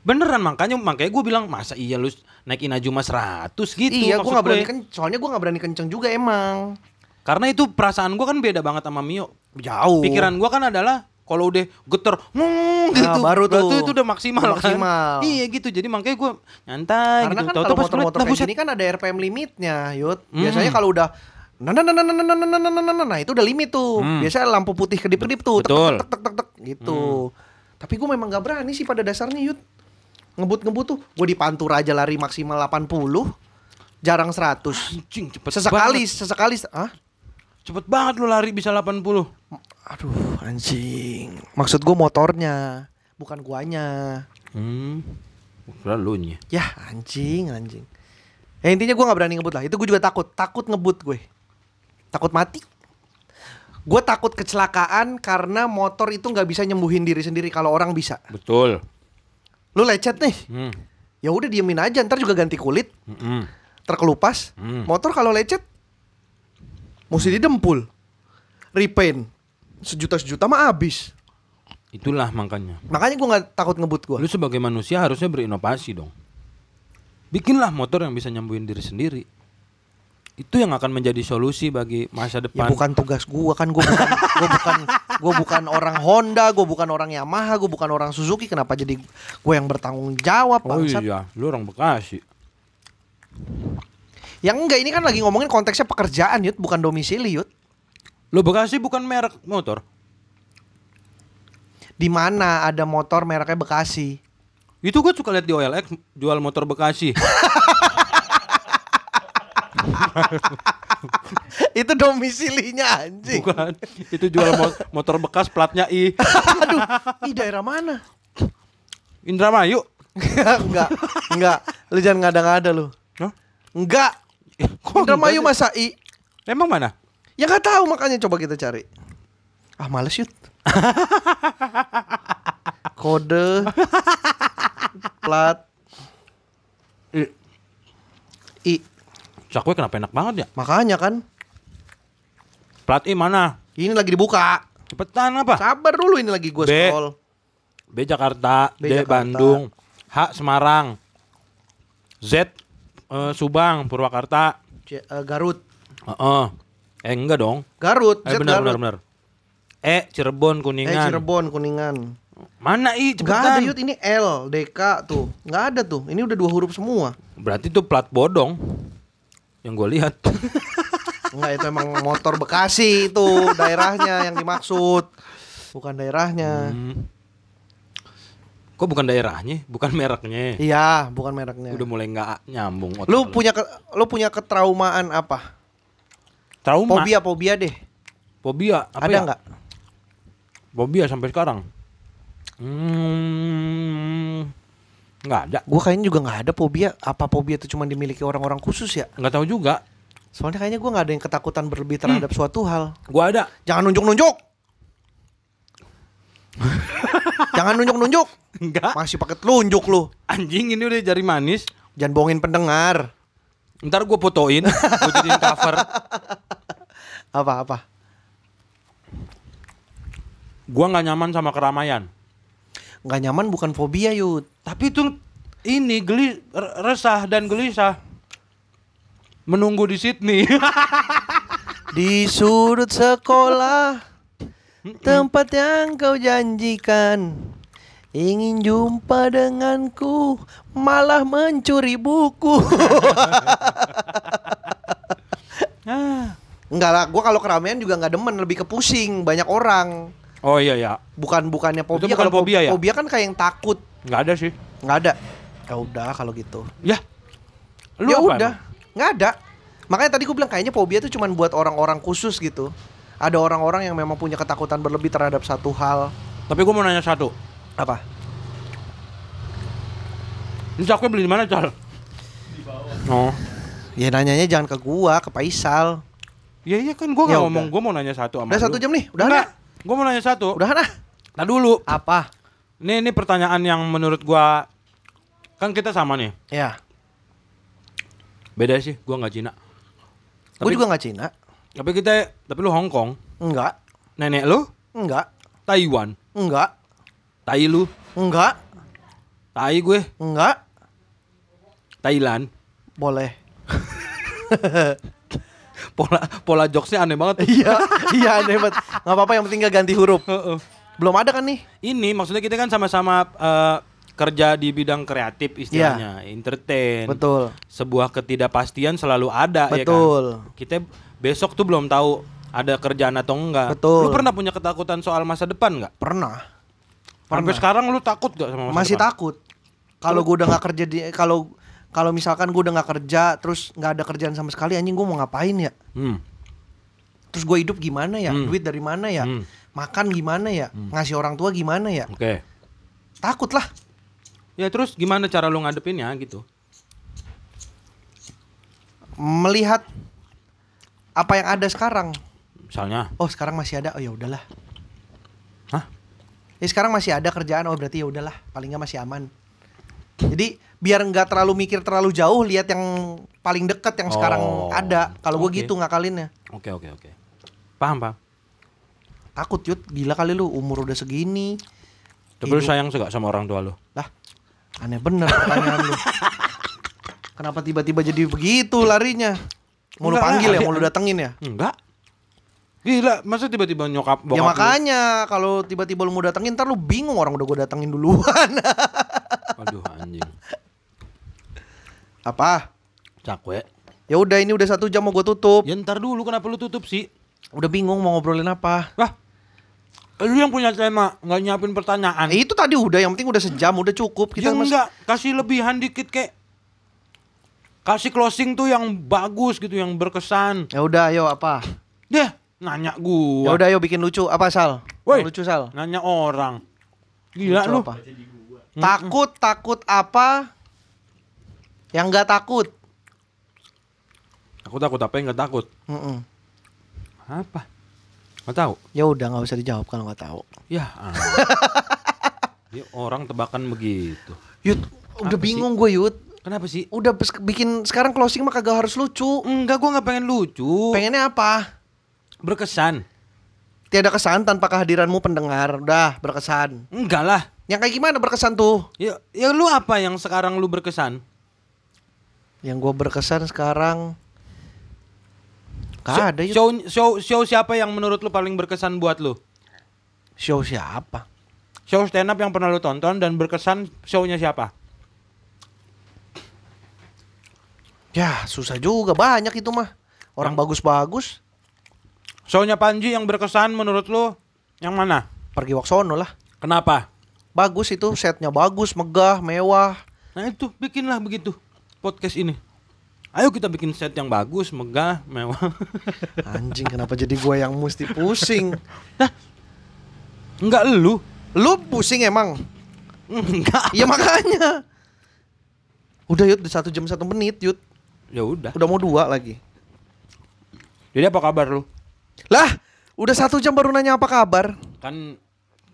Beneran makanya makanya gue bilang masa iya lu naik Inazuma 100 gitu Iya gue maksud gak berani gue. kenceng Soalnya gue gak berani kenceng juga emang Karena itu perasaan gue kan beda banget sama Mio. Jauh Pikiran gue kan adalah kalau udah geter, hmm, gitu, Nah, baru tuh. berarti itu udah maksimal, kan? maksimal. Iya gitu, jadi makanya gue nyantai Karena gitu. kan kalau motor-motor kayak gini kan ada RPM limitnya Yud Hmm. Biasanya kalau udah Nah, nah, nah, nah, nah, nah, nah, nah, nah, nah, nah, nah, itu udah limit tuh. Hmm. Biasanya lampu putih kedip-kedip tuh. Tek, Betul. Hmm. Tek, tek, tek, tek, gitu. Tapi gue memang gak berani sih pada dasarnya, Yud. Ngebut-ngebut tuh, gue dipantur aja lari maksimal 80, jarang 100. Anjing cepet Sesekali, banget. sesekali, ah? Cepet banget lu lari bisa 80. Aduh, anjing. Maksud gue motornya, bukan guanya. Hmm. Kira lu nya. Ya, anjing, anjing. Ya intinya gue nggak berani ngebut lah. Itu gue juga takut, takut ngebut gue. Takut mati. Gue takut kecelakaan karena motor itu nggak bisa nyembuhin diri sendiri kalau orang bisa. Betul. Lu lecet nih, Hmm. ya udah diemin aja. Ntar juga ganti kulit, Mm-mm. terkelupas. Hmm. Motor kalau lecet, Mesti didempul. Repaint. Sejuta-sejuta mah habis. Itulah makanya. Makanya gue nggak takut ngebut gue. Lu sebagai manusia harusnya berinovasi dong. Bikinlah motor yang bisa nyembuhin diri sendiri. Itu yang akan menjadi solusi bagi masa Ya depan. bukan tugas gua kan gua bukan gua bukan gua bukan orang Honda, gua bukan orang Yamaha, gua bukan orang Suzuki. Kenapa jadi gua yang bertanggung jawab, Oh bangsat? iya, lu orang Bekasi. Yang enggak ini kan lagi ngomongin konteksnya pekerjaan, Yud, bukan domisili, Yud. Lu Bekasi bukan merek motor. Di mana ada motor mereknya Bekasi? Itu gue suka lihat di OLX jual motor Bekasi. [laughs] Itu domisilinya anjing. Bukan. Itu jual mo- motor bekas platnya I. [laughs] Aduh, di daerah mana? Indramayu. [laughs] enggak, enggak. Lu jangan ngada-ngada lu. Hah? Enggak. Kok Indramayu masa I? Emang mana? Ya nggak tahu makanya coba kita cari. Ah males yut. [laughs] Kode plat I. I. Cakwe kenapa enak banget ya? Makanya kan Plat I mana? ini lagi dibuka. Cepetan apa? Sabar dulu ini lagi gue scroll. B Jakarta, B D Jakarta. Bandung, H Semarang, Z eh, Subang, Purwakarta. C- eh, Garut. Heeh. Eh enggak dong. Garut. Eh Z benar Garut. benar benar. E Cirebon Eh Kuningan. Cirebon Kuningan. Mana I Gak ada cepetan. yut ini L DK tuh. Nggak ada tuh. Ini udah dua huruf semua. Berarti itu plat bodong. Yang gue lihat. [laughs] Enggak itu emang motor Bekasi itu daerahnya yang dimaksud. Bukan daerahnya. Hmm. Kok bukan daerahnya, bukan mereknya. Iya, bukan mereknya. Udah mulai nggak nyambung. otak Lu punya ke, lu punya ketraumaan apa? Trauma? Fobia fobia deh. Fobia apa Ada ya? nggak? Fobia sampai sekarang. Hmm, nggak ada. Gua kayaknya juga nggak ada fobia. Apa fobia itu cuma dimiliki orang-orang khusus ya? Nggak tahu juga. Soalnya kayaknya gua nggak ada yang ketakutan berlebih terhadap suatu hal. Gua ada. Jangan nunjuk-nunjuk. Jangan nunjuk-nunjuk. Enggak. Masih pakai telunjuk lu. Anjing ini udah jari manis. Jangan bohongin pendengar. Ntar gue fotoin, gue jadiin cover. [laughs] Apa-apa? Gua nggak nyaman sama keramaian. Nggak nyaman bukan fobia yud. Tapi itu ini geli resah dan gelisah. Menunggu di Sydney. [laughs] Di sudut sekolah Tempat yang kau janjikan Ingin jumpa denganku Malah mencuri buku [laughs] [laughs] Ah. Enggak lah, gue kalau keramaian juga nggak demen Lebih ke pusing, banyak orang oh iya ya, Bukan bukannya fobia bukan Kalau fo- fobia ya? Fobia kan kayak yang takut nggak ada sih. nggak ada Ya udah kalau gitu Ya, lu Ya udah, nggak ada Makanya tadi gue bilang kayaknya fobia itu cuman buat orang-orang khusus gitu Ada orang-orang yang memang punya ketakutan berlebih terhadap satu hal Tapi gue mau nanya satu. Apa? Ini cakwe beli di mana, Cal? Oh. Ya nanyanya jangan ke gua, ke Faisal. Iya iya kan gue Ya udah. ngomong, gue mau nanya satu sama Udah satu jam nih, udah Enggak, gue mau nanya satu. Udah nah. Nah dulu, Apa? ini ini pertanyaan yang menurut gua kan kita sama nih. Ya, Beda sih, gua nggak Cina. Tapi- juga nggak Cina. Tapi kita, tapi lu Hong Kong, Enggak, nenek lu enggak, Taiwan, enggak, Tai lu, enggak, Tai gue, enggak. Thailand. Boleh. [laughs] Pola pola jokesnya aneh banget. [laughs] iya, iya aneh banget. Nggak apa-apa yang penting gak ganti huruf. Belum ada kan nih? Ini maksudnya kita kan sama-sama eh, kerja di bidang kreatif istilahnya, entertain. Betul. Sebuah ketidakpastian selalu ada ya kan. Betul. Kita besok tuh belum tahu ada kerjaan atau enggak. Betul. Lu pernah punya ketakutan soal masa depan nggak? Pernah. Sampai Pernah. sekarang lu takut gak sama masa Masih depan? takut. Kalau gua udah nggak kerja di kalau kalau misalkan gua udah nggak kerja terus nggak ada kerjaan sama sekali anjing gua mau ngapain ya? Hmm. Terus gue hidup gimana ya? Hmm. Duit dari mana ya? Hmm. Makan gimana ya? Ngasih orang tua gimana ya? Oke. Takut lah. Ya terus gimana cara lu ngadepinnya gitu? Melihat apa yang ada sekarang. Misalnya, Oh, sekarang masih ada. Oh ya udahlah. Hah? Ya sekarang masih ada kerjaan. Oh berarti ya udahlah. Paling nggak masih aman. Jadi biar nggak terlalu mikir terlalu jauh, lihat yang paling deket yang sekarang Oh, ada. Kalau gue oke. gitu ngakalinnya. Oke oke oke. Paham paham. Takut Yud, gila kali lu umur udah segini. Tapi lu sayang gak sama orang tua lu? Lah, aneh bener pertanyaan lu. [laughs] Kenapa tiba-tiba jadi begitu larinya? Mau lu Enggak, panggil ya, mau lu datengin ya? Enggak. Gila, masa tiba-tiba nyokap bokap ya lu- makanya kalau tiba-tiba lu mau datengin ntar lu bingung orang udah gue datengin duluan. [laughs] Aduh anjing. Apa? Cakwe. Ya udah ini udah satu jam mau gue tutup. Ya ntar dulu kenapa lu tutup sih? Udah bingung mau ngobrolin apa. Wah. Lu yang punya tema, nggak nyiapin pertanyaan. Eh, itu tadi udah yang penting udah sejam udah cukup ya kita mas- enggak, kasih lebihan dikit kek. Kasih closing tuh yang bagus gitu, yang berkesan. Ya udah ayo apa? Deh, nanya Ya gua. udah ayo bikin lucu apa Sal? Woi. Lucu Sal. Nanya orang. Gila Lucu lu. apa? Takut takut apa? Yang nggak takut. Aku takut apa yang nggak takut? Mm-mm. Apa? Nggak tahu. Ya udah nggak usah dijawab kalau nggak tahu. Ya. ah. Dia [laughs] orang tebakan begitu. Yud, udah Apa sih? bingung gue Yud. Kenapa sih? Udah bikin sekarang closing mah kagak harus lucu. Enggak, gua nggak pengen lucu. Pengennya apa? Berkesan. Tiada kesan tanpa kehadiranmu pendengar. Udah berkesan. Enggak lah. Yang kayak gimana berkesan tuh? Ya, ya lu apa yang sekarang lu berkesan? Yang gue berkesan sekarang Gak Show- ada. Show, show, show siapa yang menurut lu paling berkesan buat lu? Show siapa? Show stand up yang pernah lu tonton dan berkesan show-nya siapa? Ya susah juga banyak itu mah. Orang bagus-bagus Show-nya Panji yang berkesan menurut lu yang mana? pergi waksono lah. Kenapa? Bagus itu setnya bagus, megah, mewah. Nah itu bikinlah begitu podcast ini. Ayo kita bikin set yang bagus, megah, mewah. [laughs] Anjing kenapa jadi gue yang mesti pusing? [laughs] Enggak lu. Lu pusing emang? Enggak. Iya makanya. Udah Yud, udah satu jam satu menit Yud. Ya udah. Udah mau dua lagi. Jadi apa kabar lu? Lah, udah satu jam baru nanya apa kabar? Kan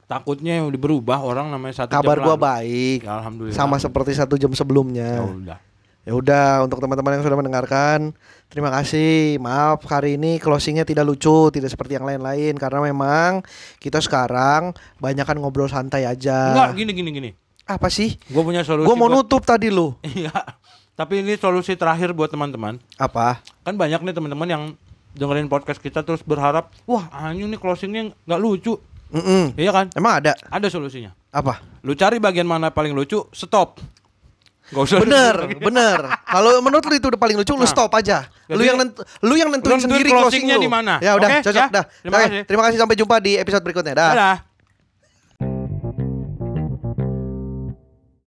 takutnya berubah orang namanya satu Kabar jam gua lalu. baik. Ya, alhamdulillah. Sama seperti satu jam Ya sebelumnya. udah. Ya udah, untuk teman-teman yang sudah mendengarkan, terima kasih. Maaf hari ini closingnya tidak lucu, tidak seperti yang lain-lain karena memang kita sekarang banyak kan ngobrol santai aja. Enggak, gini gini gini. Apa sih? Gue punya solusi. Gue mau buat- nutup tadi lu. [laughs] Iya. Tapi ini solusi terakhir buat teman-teman. Apa? Kan banyak nih teman-teman yang dengerin podcast kita terus berharap, wah anjing nih closingnya nggak lucu. Mm-mm. Iya kan? Emang ada? Ada solusinya. Apa? Lu cari bagian mana paling lucu, stop. Gak usah Bener, [laughs] bener. Kalau menurut lu itu udah paling lucu, lu Nah. stop aja. Lu Jadi- yang nent- lu yang nentuin Lu nentuin sendiri closingnya closing lu. di mana. Ya udah, Oke, cocok ya. dah. Terima Oke, kasih. terima kasih sampai jumpa di episode berikutnya. Dah. Dadah.